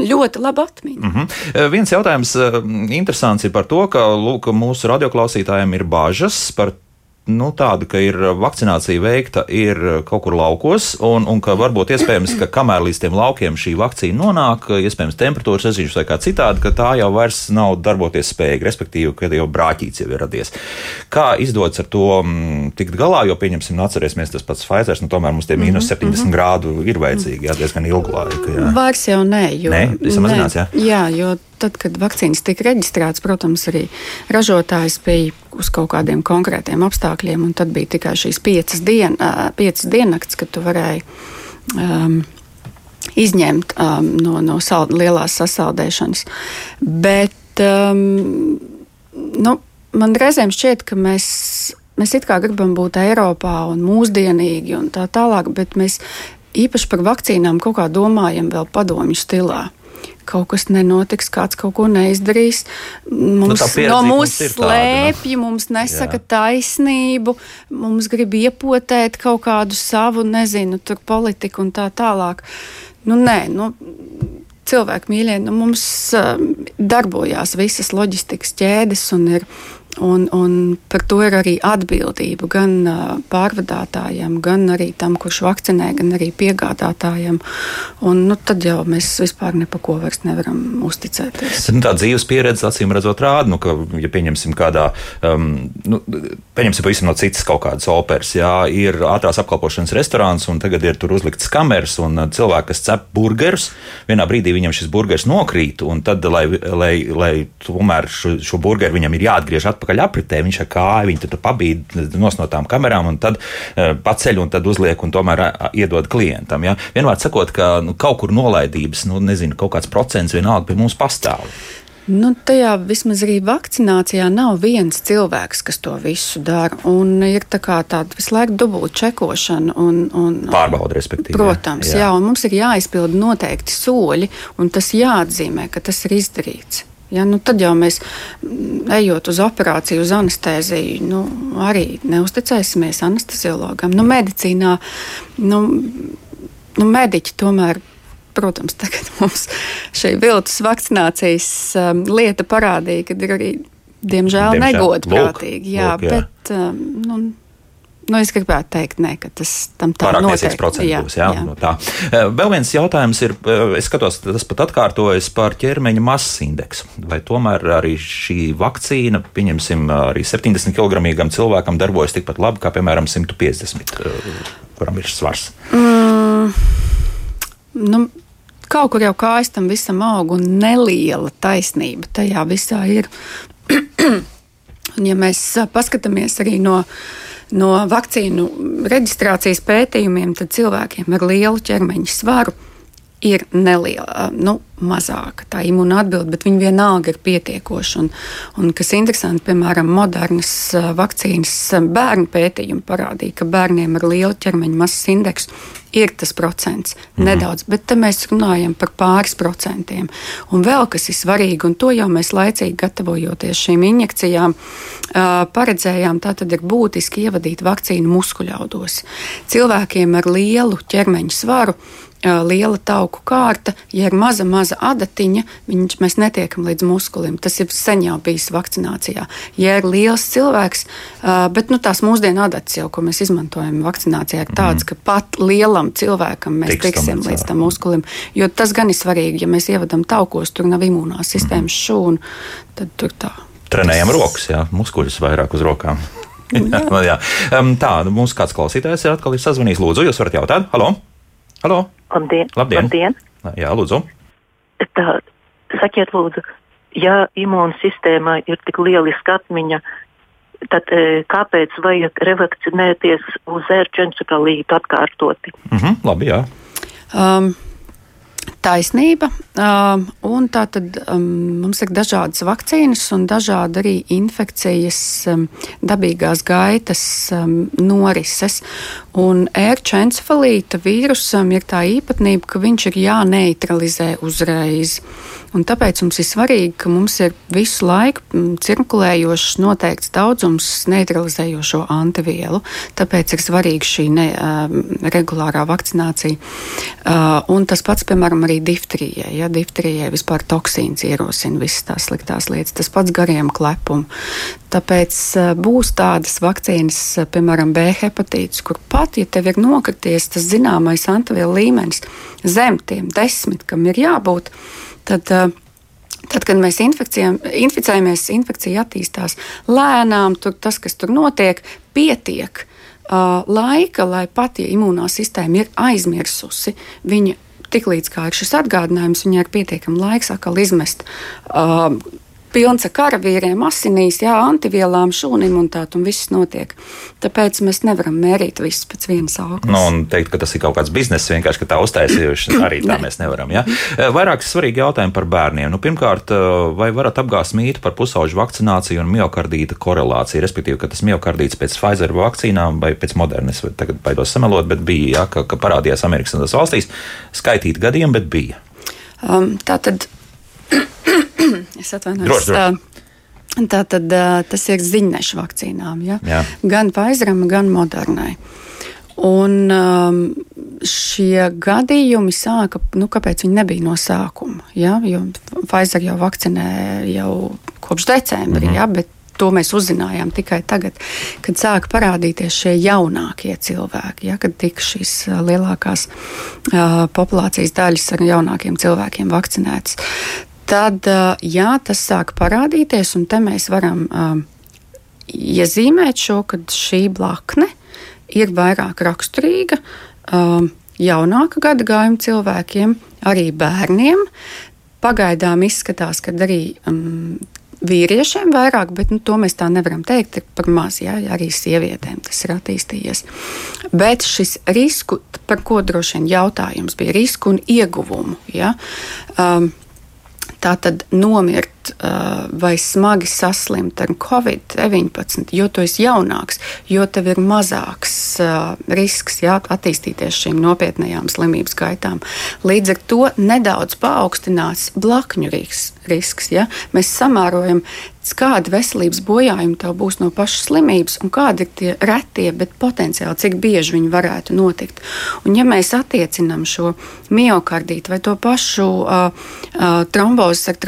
ļoti laba atmiņa. Mm -hmm. Viens jautājums interesants ir par to, ka lūk, mūsu radioklausītājiem ir bažas par nu, tāda, ka ir vakcinācija veikta ir kaut kur laukos, un, un ka varbūt iespējams, ka kamēr līdz tiem laukiem šī vakcīna nonāk, iespējams, temperatūras režīms vai kā citādi, ka tā jau vairs nav darboties spējīga, respektīvi, ka jau brāķīts jau ir radies. Kā izdodas ar to m, mm, tikt galā, jo, pieņemsim, nu, atcerēsimies tas pats Pfizer, nu, tomēr mums tie mīnus 70 mm -hmm. grādu ir vajadzīgi, jā, diezgan ilgu laiku. Jā. Vairs jau nē, jo. Nē, samazināts, jā. Jā, jo tad, kad vakcīnas tika reģistrētas, protams, arī ražotājs bija uz kaut kādiem konkrētiem apstākļiem, un tad bija tikai šīs piecas, dien, piecas diennakts, kad tu varēji um, izņemt um, no, no sal, lielās sasaldēšanas. Bet um, nu, man reizēm šķiet, ka mēs. Mēs it kā gribam būt Eiropā un mūsdienīgi un tā tālāk, bet mēs īpaši par vakcīnām kaut kā domājam vēl padomju stilā kaut kas nenotiks, kāds kaut ko neizdarīs. Mums, nu, no mums slēpj, mums nesaka Jā. taisnību, mums grib iepotēt kaut kādu savu, nezinu, tur politiku un tā tālāk. Nu, nē, nu, cilvēki mīļie, nu, mums uh, darbojās visas loģistikas ķēdes un ir Un, un par to ir arī atbildība gan pārvadātājiem, gan arī tam, kurš vakcinē, gan arī piegādātājiem. Un, nu, tad jau mēs vispār ne pa ko vairs nevaram uzticēties. Nu, tā dzīves pieredze, acīm redzot, rāda, nu, ka, ja pieņemsim kādā, um, nu, pieņemsim pavisam no citas kaut kādas operas, jā, ir ātrās apkalpošanas restorāns, un tagad ir tur uzlikts kameras, un cilvēki, kas cep burgerus, vienā brīdī viņam šis burgers nokrīt, un tad, lai, lai, lai tomēr šo, šo burgeru viņam ir jāatgriež atpakaļ atpakaļ apritē, viņš ar kāju viņu tur pabīd no tām kamerām un tad uh, paceļ un tad uzliek un tomēr uh, iedod klientam. Ja? Vienmēr sakot, ka nu, kaut kur nolaidības, nu, nezinu, kaut kāds procents vienalga pie mums pastāv. Nu, tajā vismaz arī vakcinācijā nav viens cilvēks, kas to visu dara. Un ir tā tāda visu laiku dubulta čekošana. Un, un, Pārbauda, respektīvi. Protams, jā. jā, un mums ir jāizpilda noteikti soļi, un tas jāatzīmē, ka tas ir izdarīts. Ja, nu tad jau mēs, mm, ejot uz operāciju, uz anesteziju, nu, arī neusticēsimies anesteziologam. Nu, medicīnā nu, nu, mediķi tomēr. Protams, tagad mums šī viltus vakcinācijas um, lieta parādīja, ka ir arī, diemžēl, diemžēl. negodprātīgi. Jā, lūk, jā. bet um, nu, Nu, es gribētu teikt, ne, ka tas tam tā Pārāk noteikti procents jā, būs. Jā, jā. No tā. Vēl viens jautājums ir, es skatos, tas pat atkārtojas par ķermeņa masas indeksu. Vai tomēr arī šī vakcīna, pieņemsim, arī 70 kg cilvēkam darbojas tikpat labi kā, piemēram, 150, eh, kuram ir svars? Mm, nu, kaut kur jau kājas tam visam aug un neliela taisnība tajā visā ir. un, ja mēs paskatāmies arī no no vakcīnu reģistrācijas pētījumiem, cilvēkiem ar lielu ķermeņa svaru ir neliela, nu, mazāka tā imūna atbilde, bet viņi vienalga ir pietiekoši. Un, un kas interesanti, piemēram, modernas vakcīnas bērnu pētījumi parādīja, ka bērniem ar lielu ķermeņa masas indeksu ir tas procents mm. nedaudz, bet te mēs runājam par pāris procentiem. Un vēl kas ir svarīgi, un to jau mēs laicīgi gatavojoties šīm injekcijām, paredzējām, tā tad ir būtiski ievadīt vakcīnu muskuļaudos. Cilvēkiem ar lielu ķermeņa svaru liela tauku kārta, ja ir maza, maza adatiņa, viņš, mēs netiekam līdz muskulim. Tas ir sen jau bijis vakcinācijā. Ja ir liels cilvēks, bet nu, tās mūsdienu adatas jau, ko mēs izmantojam vakcinācijā, ir tāds, mm. ka pat lielam cilvēkam mēs Tiks tiksim līdz tam muskulim. Jo tas gan ir svarīgi, ja mēs ievadam taukos, tur nav imūnās sistēmas mm. šūnu, tad tur tā. Trenējam rokas, jā, muskuļus vairāk uz rokām. jā, jā. Um, tā, mums kāds klausītājs ir atkal sazvanījis. Lūdzu, jūs varat jautāt? Halo! Halo. Labdien! Labdien. Labdien. Jā, lūdzu. Tā, sakiet, lūdzu, ja imūnsistēmā ir tik lieliska atmiņa, tad e, kāpēc vajag revakcinēties uz ērčencefalītu atkārtoti? Mm -hmm, labi, jā. Um, taisnība. Um, tā tad um, mums ir dažādas vakcīnas un dažādi arī infekcijas um, dabīgās gaitas um, norises. Un ērčencefalīta vīrusam ir tā īpatnība, ka viņš ir jāneutralizē uzreiz. Un tāpēc mums ir svarīgi, ka mums ir visu laiku mm, cirkulējošs noteikts daudzums neutralizējošo antivielu. Tāpēc ir svarīga šī ne, uh, regulārā vakcinācija. Uh, un tas pats, piemēram, arī diftrijai. Ja? Diftrijai vispār toksīns ierosina visas tās sliktās lietas. Tas pats gariem klepum. Tāpēc uh, būs tādas vakcīnas, uh, piemēram, B hepatīts, kur pat, ja tev ir nokrities tas zināmais antivielu līmenis zem tiem desmit, kam ir jābūt, tad, eh, tad kad mēs inficējamies, infekcija attīstās lēnām, tur tas, kas tur notiek, pietiek. Uh, laika, lai pat ja imūnā sistēma ir aizmirsusi, viņa tiklīdz kā ir šis atgādinājums, viņai ir pietiekami laiks atkal izmest uh, pilns ar karavīriem, asinīs, jā, antivielām, šūnim un tā, un viss notiek. Tāpēc mēs nevaram mērīt visus pēc vienas augļa. Nu, un teikt, ka tas ir kaut kāds bizness, vienkārši, ka tā uztaisījuši, arī tā mēs nevaram. Ja? Eh, vairāk svarīgi jautājumi par bērniem. Nu, pirmkārt, eh, vai varat apgāst mītu par pusauģu vakcināciju un miocardīta korelāciju, respektīvi, ka tas miocardīts pēc Pfizer vakcīnām vai pēc Modernas, vai tagad baidos samelot, bet bija, ja, ka, ka parādījās Amerikas un tās valstīs, skaitīt gadiem, bet bija. Um, tā tad es atvainojos. Tā tad tas ir ziņnešu vakcīnām. Ja? Jā. Gan Pfizeram, gan Modernai. Un um, šie gadījumi sāka, nu, kāpēc viņi nebija no sākuma? Ja? Jo Pfizer jau vakcinē jau kopš decembra, mm -hmm. ja? bet to mēs uzzinājām tikai tagad, kad sāka parādīties šie jaunākie cilvēki, ja, kad tika šīs lielākās uh, populācijas daļas ar jaunākiem cilvēkiem vakcinētas. Tad, jā, tas sāk parādīties, un te mēs varam iezīmēt šo, ka šī blakne ir vairāk raksturīga jaunāka gada gājuma cilvēkiem, arī bērniem. Pagaidām izskatās, ka arī um, vīriešiem vairāk, bet nu, to mēs tā nevaram teikt par maz. Jā, arī sievietēm tas ir attīstījies. Bet šis risku, par ko droši vien jautājums bija, risku un ieguvumu. Jā, um, tā tad nomirt uh, vai smagi saslimt ar covid-19, jo tu esi jaunāks, jo tev ir mazāks risks jā, attīstīties šīm nopietnējām slimības gaitām. Līdz ar to nedaudz paaugstināts blakņu risks. ja? Mēs samērojam kāda veselības bojājuma tev būs no pašas slimības, un kādi ir tie retie, bet potenciāli cik bieži viņi varētu notikt. Un, ja mēs attiecinām šo miocardītu vai to pašu uh, uh, trombozes ar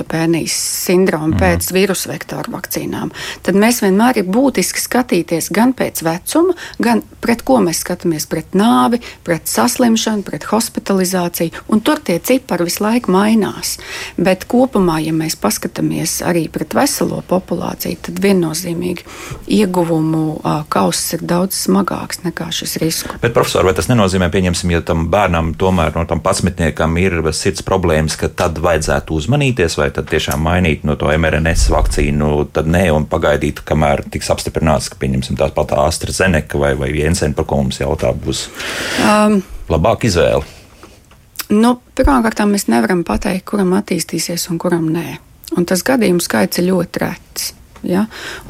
trombocitopēnijas sindromu mm. pēc vīrusu vektoru vakcīnām, tad mēs vienmēr ir būtiski skatīties gan pēc vecuma, gan pret ko mēs skatāmies - pret nāvi, pret saslimšanu, pret hospitalizāciju, un tur tie cipari visu laiku mainās. Bet kopumā, ja mēs paskatāmies arī pret veselo populāciju, tad viennozīmīgi ieguvumu kauss ir daudz smagāks nekā šis risks. Bet, profesor, vai tas nenozīmē, pieņemsim, ja tam bērnam tomēr no tam pasmetniekam ir sirds problēmas, ka tad vajadzētu uzmanīties, vai tad tiešām mainīt no to mRNS vakcīnu, tad nē, un pagaidīt, kamēr tiks apstiprināts, ka, pieņemsim, tās pat AstraZeneca vai, vai Jensen, par ko mums jautā, būs um, labāka izvēle. Nu, Pirmkārt, mēs nevaram pateikt, kuram attīstīsies un kuram nē. Un tas gadījumu skaits ir ļoti rets. Ja?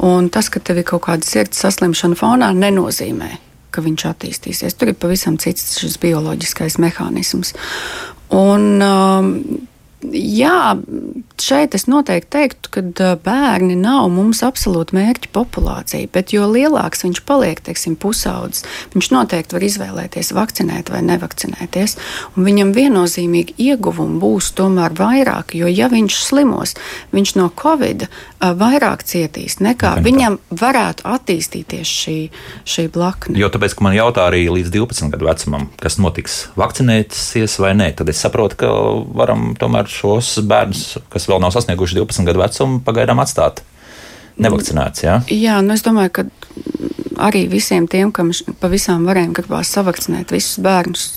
Un tas, ka tev ir kaut kāda sirds saslimšana fonā, nenozīmē, ka viņš attīstīsies. Tur ir pavisam cits šis bioloģiskais mehānisms. Un, um, jā, šeit es noteikti teiktu, ka bērni nav mums absolūti mērķa populācija, bet jo lielāks viņš paliek, teiksim, pusaudzis, viņš noteikti var izvēlēties vakcinēt vai nevakcinēties. Viņam viennozīmīgi ieguvumi būs tomēr vairāk, jo ja viņš slimos, viņš no Covid vairāk cietīs nekā Gan viņam varētu attīstīties šī, šī blakne. Jo tāpēc, ka man jautā arī līdz 12 gadu vecumam, kas notiks, vakcinēsies vai nē, tad es saprotu, ka varam tomēr šos bērnus, kas vēl nav sasnieguši 12 gadu vecumu, pagaidām atstāt nevakcinēts. Ja? Jā, nu es domāju, ka arī visiem tiem, kam pavisam varējām gribās savakcinēt visus bērnus.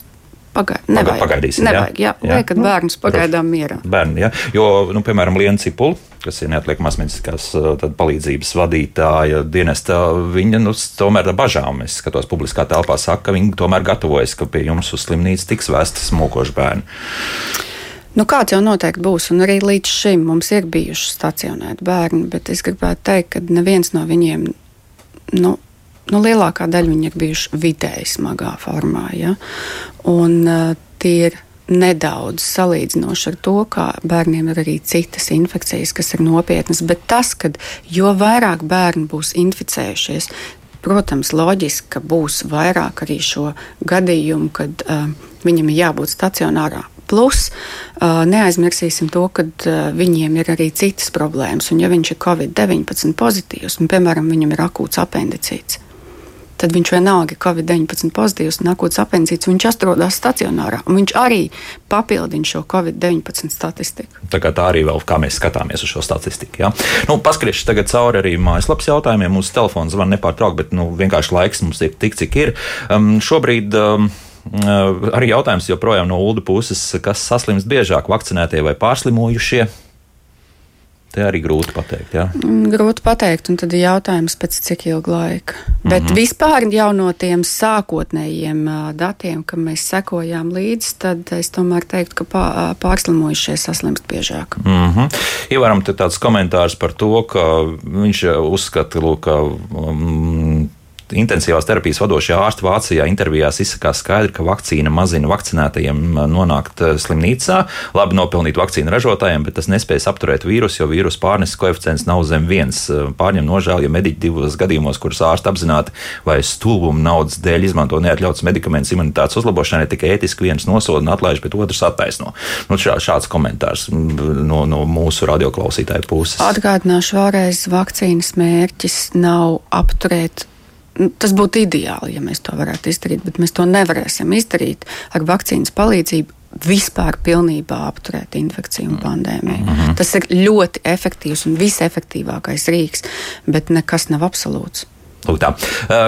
Pagaid, nevajag, Pagaidīsim, nevajag, jā, jā. Liekat bērnus pagaidām mierā. Bērni, jā. Jo, nu, piemēram, Liena Cipula, kas ir neatliekamās medicīniskās palīdzības vadītāja dienesta, viņa nu, tomēr ar bažām, es skatos publiskā telpā, saka, ka viņa tomēr gatavojas, ka pie jums uz slimnīcu tiks vēstas mokoši bērni. Nu, kāds jau noteikti būs, un arī līdz šim mums ir bijuši stacionēti bērni, bet es gribētu teikt, ka neviens no viņiem, nu, nu lielākā daļa viņi ir bijuši vidēji smagā formā. Ja? Un uh, tie ir nedaudz salīdzinoši ar to, ka bērniem ir arī citas infekcijas, kas ir nopietnas. Bet tas, ka jo vairāk bērni būs inficējušies, protams, loģiski, ka būs vairāk arī šo gadījumu, kad uh, viņam ir jābūt stacionārā Plus, neaizmirsīsim to, ka viņiem ir arī citas problēmas. Un, ja viņš ir Covid-19 pozitīvs, un, piemēram, viņam ir akūts apendicīts, tad viņš vienalga ir Covid-19 pozitīvs un akūts apendicīts. Viņš atrodas stacionārā, un viņš arī papildina šo Covid-19 statistiku. Tā, tā arī vēl kā mēs skatāmies uz šo statistiku. Ja? Nu, Paskriešu tagad cauri arī mājaslapas jautājumiem. Mūsu telefons zvan nepārtraukti, bet nu, vienkārši laiks mums ir tik, cik ir. Um, šobrīd um, Arī jautājums joprojām no ULDU puses, kas saslimst biežāk, vakcinētie vai pārslimojušie? Te arī grūti pateikt. Ja? Mm, grūti pateikt, un tad ir jautājums, pēc cik ilga laika. Mm -hmm. Bet vispār jau no tiem sākotnējiem datiem, kam mēs sekojām līdzi, tad es tomēr teiktu, ka pārslimojušie saslimst biežāk. Mm -hmm. Ievaram te tāds komentārs par to, ka viņš uzskata, ka. Um, intensīvās terapijas vadošajā ārsta Vācijā intervijās izsakās skaidri, ka vakcīna mazina vakcinētajiem nonākt slimnīcā, labi nopelnīt vakcīnu ražotājiem, bet tas nespējas apturēt vīrusu, jo vīrusu pārneses koeficients nav zem viens. Pārņem nožēlu, ja mediķi divos gadījumos, kurus ārsti apzināti vai stulbuma naudas dēļ izmanto neatļauts medikamentus imunitātes uzlabošanai, tikai ētiski viens nosoda un atlaiž, bet otrs attaisno. Nu, šā, šāds komentārs no, no mūsu radioklausītāju puses. Atgādināšu vēlreiz, vakcīnas mērķis nav apturēt tas būtu ideāli, ja mēs to varētu izdarīt, bet mēs to nevarēsim izdarīt ar vakcīnas palīdzību. Vispār pilnībā apturēt infekciju un pandēmiju. Mm -hmm. Tas ir ļoti efektīvs un visefektīvākais rīks, bet nekas nav absolūts. Lūk, tā.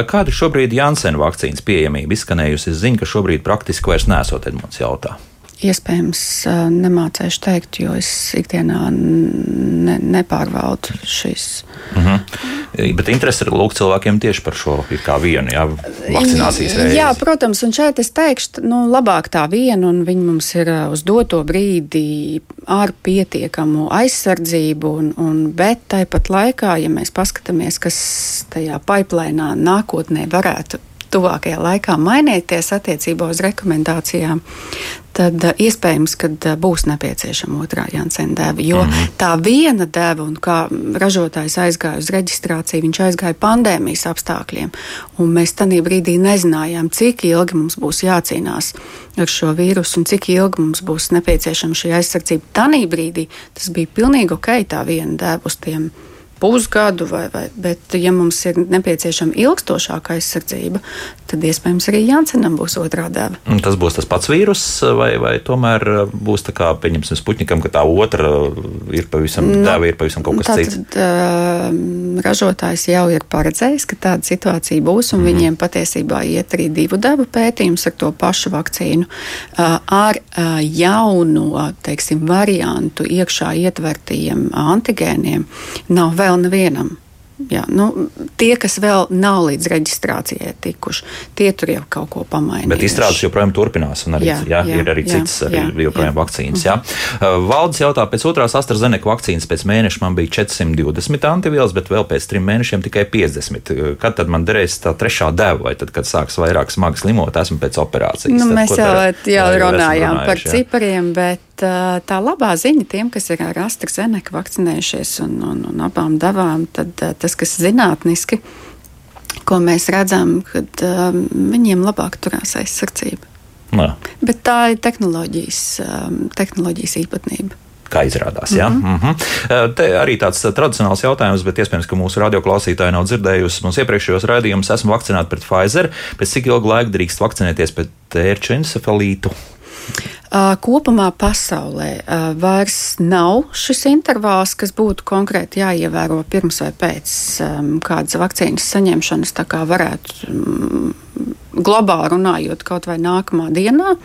Kāda ir šobrīd Jansena vakcīnas pieejamība? Izskanējusi ziņa, ka šobrīd praktiski vairs nesot Edmunds jautā. Iespējams, nemācēšu teikt, jo es ikdienā ne, nepārvaldu šīs. Uh mhm. -huh. Bet interesi ir lūk cilvēkiem tieši par šo kā vienu jā, vakcinācijas reizi. Jā, protams, un šeit es teikšu, nu, labāk tā viena, un viņi mums ir uz doto brīdi ar pietiekamu aizsardzību, un, un, bet tāpat laikā, ja mēs paskatāmies, kas tajā pipelinā nākotnē varētu tuvākajā laikā mainīties attiecībā uz rekomendācijām, tad uh, iespējams, ka uh, būs nepieciešama otrā Jansena deva. Jo mm -hmm. tā viena deva, un kā ražotājs aizgāja uz reģistrāciju, viņš aizgāja pandēmijas apstākļiem. Mēs tajā brīdī nezinājām, cik ilgi mums būs jācīnās ar šo vīrusu un cik ilgi mums būs nepieciešama šī aizsardzība. Tanī brīdī tas bija pilnīgi ok, tā viena deva uz tiem pusgadu, vai, vai, bet, ja mums ir nepieciešama ilgstošāka aizsardzība, tad iespējams arī Jansenam būs otrā deva. Tas būs tas pats vīrus, vai, vai tomēr būs tā kā, pieņemsim, Sputnikam, ka tā otra ir pavisam, no, nu, deva ir pavisam kaut kas tātad, cits? Uh, ražotājs jau ir paredzējis, ka tāda situācija būs, un mm. viņiem patiesībā iet arī divu devu pētījums ar to pašu vakcīnu, uh, ar uh, jaunu, teiksim, variantu iekšā ietvertajiem antigēniem. Nav vēl nevienam. Jā, nu, tie, kas vēl nav līdz reģistrācijai tikuši, tie tur jau kaut ko pamainīja. Bet izstrādes joprojām turpinās, un arī, jā, jā, jā, ir arī jā, citas arī jā, joprojām jā. vakcīnas. Jā. Uh, Valdis jautā, pēc otrās AstraZeneca vakcīnas pēc mēneša man bija 420 antivielas, bet vēl pēc trim mēnešiem tikai 50. Uh, kad tad man derēs tā trešā deva, vai tad, kad sāks vairāk smagi slimot, esmu pēc operācijas? Nu, tad, mēs jau, jau runājām par cipariem, bet tā labā ziņa tiem, kas ir ar AstraZeneca vakcinējušies un, un, un abām devām, tad tas, kas zinātniski, ko mēs redzam, kad viņiem labāk turās aizsardzība. Nā. Bet tā ir tehnoloģijas, tehnoloģijas īpatnība kā izrādās. Ja? Mm -hmm. Mm -hmm. Te arī tāds tradicionāls jautājums, bet iespējams, ka mūsu radioklausītāji nav dzirdējusi. Mums iepriekšējos raidījumus esmu vakcinēta pret Pfizer. Pēc cik ilga laika drīkst vakcinēties pret tērču encefalītu? Kopumā pasaulē vairs nav šis intervāls, kas būtu konkrēti jāievēro pirms vai pēc kādas vakcīnas saņemšanas. Tā kā varētu globāli runājot, kaut vai nākamā dienā.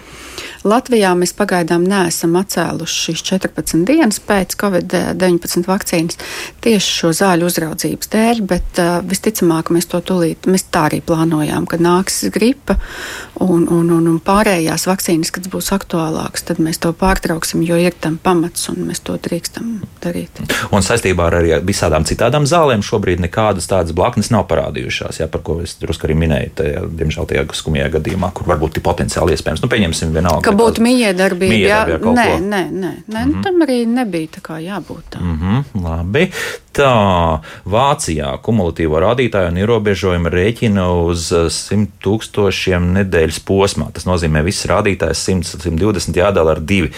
Latvijā mēs pagaidām neesam atcēluši šīs 14 dienas pēc Covid-19 vakcīnas tieši šo zāļu uzraudzības dēļ, bet uh, visticamāk mēs to tūlīt, mēs tā arī plānojām, ka nāks gripa un, un, un, un pārējās vakcīnas, kad būs aktuālākas, tad mēs to pārtrauksim, jo ir tam pamats un mēs to drīkstam darīt. Un saistībā ar arī visādām citām zālēm šobrīd nekādas tādas blaknes nav parādījušās, jā, par ko es drusku arī minēju, tajā, diemžēl tajā skumjā gadījumā, kur varbūt ir potenciāli iespējams. Nu, pieņemsim vienalga ka būtu miedarbība. Jā, nē, nē, nē, nē, mm -hmm. tam arī nebija tā kā jābūt. Tā. Mm -hmm, labi. Tā Vācijā kumulatīvo rādītāju un ierobežojumu rēķina uz 100 tūkstošiem nedēļas posmā. Tas nozīmē, ka viss rādītājs 100, 120 jādala ar 2,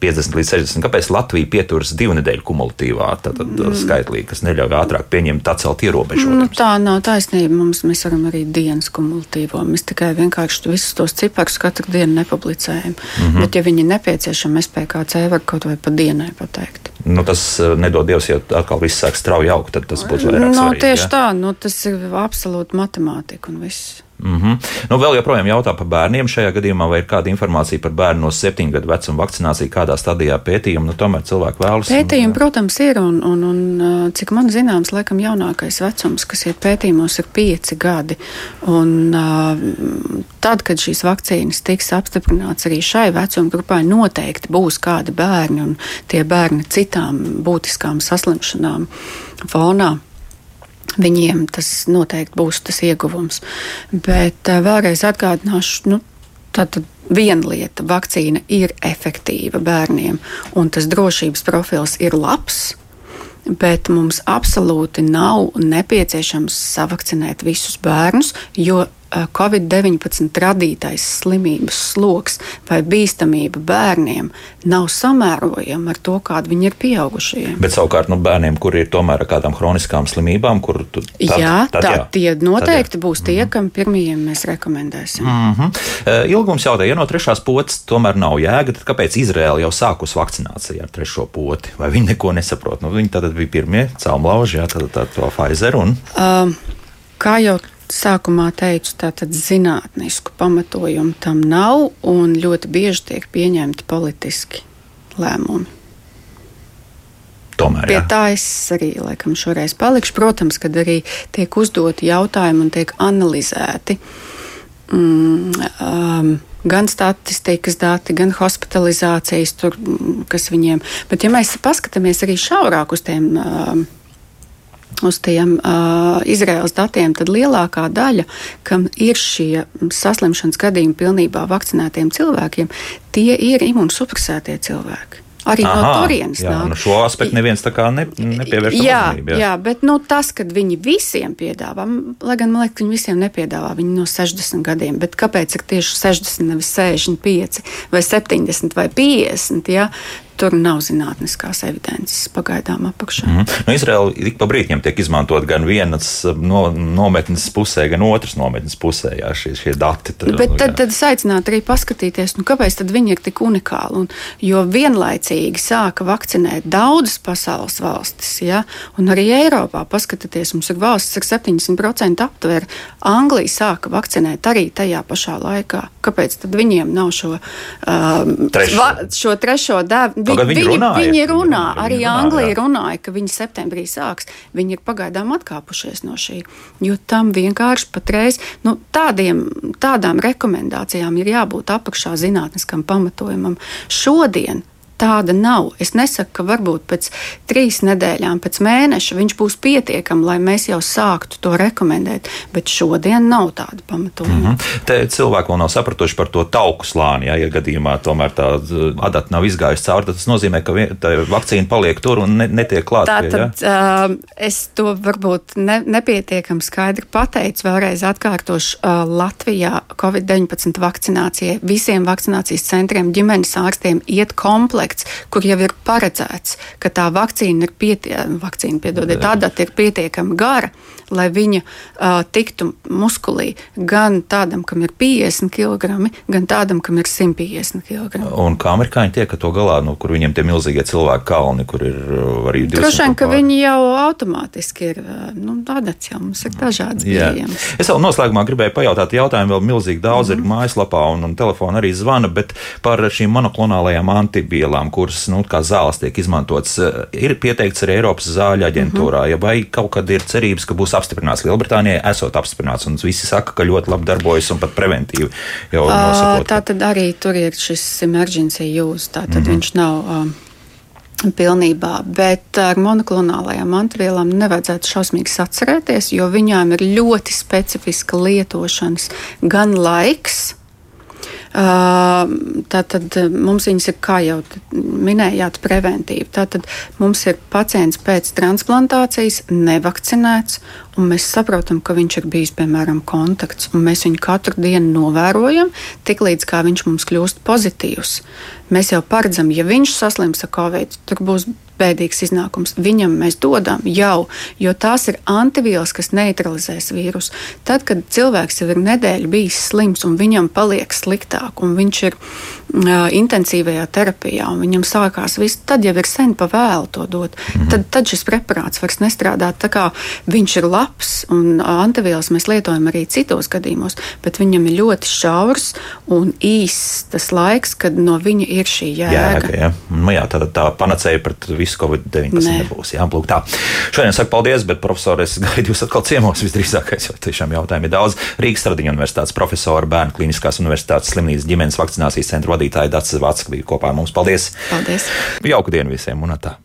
50 līdz 60. Kāpēc Latvija pieturas divu nedēļu kumulatīvā mm. skaitlī, kas neļauj ātrāk pieņemt atcelt ierobežojumus? Nu, tā nav taisnība. Mums, mēs varam arī dienas kumulatīvo. Mēs tikai vienkārši visus tos ciparus katru dienu nepublicējam. Mm -hmm. Bet, ja viņi nepieciešami, SPKC var kaut vai pa dienai pateikt. Nu, tas eh, nedod Dievs, ja atkal viss sāk strauji augt, tad tas būs vairāk. No, svarīgi, tieši ja? tā, nu, tas ir absolūti matemātika un viss. Mm -hmm. nu, vēl joprojām jautā par bērniem. Šajā gadījumā vai ir kāda informācija par bērnu no 7 gadu vecuma vakcināciju, kādā stadijā pētījuma? Nu, tomēr cilvēki vēlas. Pētījumi, protams, ir. Un, un, un, cik man zināms, laikam jaunākais vecums, kas ir pētījumos, ir 5 gadi. Un, tad, kad šīs vakcīnas tiks apstiprināts arī šai vecuma grupai, noteikti būs kādi bērni un tie bērni citām būtiskām saslimšanām fonā viņiem tas noteikti būs tas ieguvums. Bet uh, vēlreiz atgādināšu, nu, tātad viena lieta - vakcīna ir efektīva bērniem, un tas drošības profils ir labs. Bet mums absolūti nav nepieciešams savakcinēt visus bērnus, jo Eh, Covid-19 radītais slimības sloks vai bīstamība bērniem nav samērojama ar to, kāda viņi ir pieaugušie. Bet savukārt nu, bērniem, kuriem ir tomēr kādām chroniskām slimībām, kur tu, tad, jā, tad, tā, jā, tie noteikti tad, jā. būs tie, mm -hmm. kam pirmajiem mēs rekomendēsim. Mm -hmm. Ilgums jautā, ja no trešās potes tomēr nav jēga, tad kāpēc Izraela jau sākus vakcināciju ar trešo poti? Vai viņi neko nesaprot? Nu, viņi tad bija pirmie caumlauži, jā, tad, tad to Pfizer un. Um, kā jau sākumā teicu, tātad zinātnisku pamatojumu tam nav, un ļoti bieži tiek pieņemti politiski lēmumi. Tomēr, Pie jā. tā es arī laikam šoreiz palikšu. Protams, kad arī tiek uzdoti jautājumi un tiek analizēti mm, um, gan statistikas dati, gan hospitalizācijas, tur, kas viņiem. Bet, ja mēs paskatāmies arī šaurāk uz tiem. Um, uz tiem uh, Izraels datiem, tad lielākā daļa, kam ir šie saslimšanas gadījumi pilnībā vakcinētiem cilvēkiem, tie ir imunsupresētie cilvēki arī Aha, no turienes nāk. Nu šo aspektu neviens tā kā ne, nepievērš jā, uzmanību. Jā. jā, bet nu, tas, ka viņi visiem piedāvā, lai gan man liekas, ka viņi visiem nepiedāvā, viņi no 60 gadiem, bet kāpēc ir tieši 60, nevis 65 vai 70 vai 50? Ja? Tur nav zinātniskās evidences pagaidām apakšā. Mm -hmm. nu, Izraela ik pa brīdim tiek izmantot gan vienas no, nometnes pusē, gan otras nometnes pusē jā, šie, šie dati. Tur, Bet tad, jā. tad es aicinātu arī paskatīties, nu, kāpēc viņi ir tik unikāli. Un, jo vienlaicīgi sāka vakcinēt daudzas pasaules valstis, ja? un arī Eiropā. Paskatieties, mums ir valsts ar 70% aptvēru. Anglija sāka vakcinēt arī tajā pašā laikā. Kāpēc tad viņiem nav šo, um, trešo. Va, šo trešo devu? Vi, viņi, runāja, viņi runā, viņi, arī viņi Anglija runā, runāja, ka viņi septembrī sāks. Viņi ir pagaidām atkāpušies no šī. Jo tam vienkārši patreiz nu, tādiem, tādām rekomendācijām ir jābūt apakšā zinātniskam pamatojumam. Šodien tāda nav. Es nesaku, ka varbūt pēc trīs nedēļām, pēc mēneša viņš būs pietiekams, lai mēs jau sāktu to rekomendēt, bet šodien nav tāda pamatojuma. Mm -hmm. Te cilvēki vēl nav sapratuši par to tauku slāni. Ja, ja gadījumā tomēr tā uh, adata nav izgājusi cauri, tad tas nozīmē, ka vakcīna paliek tur un ne, netiek klāta. Tātad ja? uh, es to varbūt ne, nepietiekami skaidri pateicu. Vēlreiz atkārtošu, uh, Latvijā Covid-19 vakcinācijai visiem vakcinācijas centriem, ģimenes ārstiem iet komplekts, kur jau ir paredzēts, ka tā vakcīna ir pietiekama, vakcīna, piedodiet, tā data ir pietiekami gara lai viņa uh, tiktu muskulī gan tādam, kam ir 50 kg, gan tādam, kam ir 150 kg. Un kā amerikāņi tiek to galā, nu, kur viņiem tie milzīgie cilvēku kalni, kur ir arī 200 Droši vien, ka viņi jau automātiski ir, nu, tādats jau mums ir dažādas pieejamas. Es vēl noslēgumā gribēju pajautāt jautājumu, vēl milzīgi daudz mm. ir mhm. mājaslapā un, un telefona arī zvana, bet par šīm monoklonālajām antibielām, kuras, nu, kā zāles tiek izmantotas, ir pieteikts arī Eiropas zāļu aģentūrā, mm -hmm. vai kaut kad ir cerības, ka būs apstiprināts Lielbritānijai, esot apstiprināts. Un visi saka, ka ļoti labi darbojas un pat preventīvi jau nosakot. Tā tad arī tur ir šis emergency use. Tā tad mm -hmm. viņš nav. Um, Pilnībā, bet ar monoklonālajām antivielām nevajadzētu šausmīgi atcerēties, jo viņām ir ļoti specifiska lietošanas gan laiks, Tātad mums viņas ir, kā jau minējāt, preventīvi. Tātad mums ir pacients pēc transplantācijas nevakcinēts, un mēs saprotam, ka viņš ir bijis, piemēram, kontakts, un mēs viņu katru dienu novērojam, tiklīdz kā viņš mums kļūst pozitīvs. Mēs jau paredzam, ja viņš saslims ar covid, tur būs bēdīgs iznākums. Viņam mēs dodam jau, jo tās ir antivielas, kas neutralizēs vīrusu. Tad, kad cilvēks jau ir nedēļu bijis slims un viņam paliek sliktāk, un viņš ir uh, intensīvajā terapijā, un viņam sākās viss, tad jau ir sen pa vēlu to dot. Mhm. Tad, tad šis preparāts vairs nestrādāt. Tā kā viņš ir labs, un antivielas mēs lietojam arī citos gadījumos, bet viņam ir ļoti šaurs un īss tas laiks, kad no viņa ir šī jēga. jēga ja. nu, jā, tā, tā panacēja pret visu Covid-19 ne. nebūs. Jā, plūk, tā. Šodien saku paldies, bet profesori, es gaidu jūs atkal ciemos visdrīzākais, jo tiešām jautājumu ir daudz. Rīgas Stradiņa universitātes profesora, Bērnu klīniskās universitātes slimnīcas ģimenes vakcinācijas centra vadītāja Dācis Vācis bija kopā ar mums. Paldies! Paldies! Jauku dienu visiem un tā!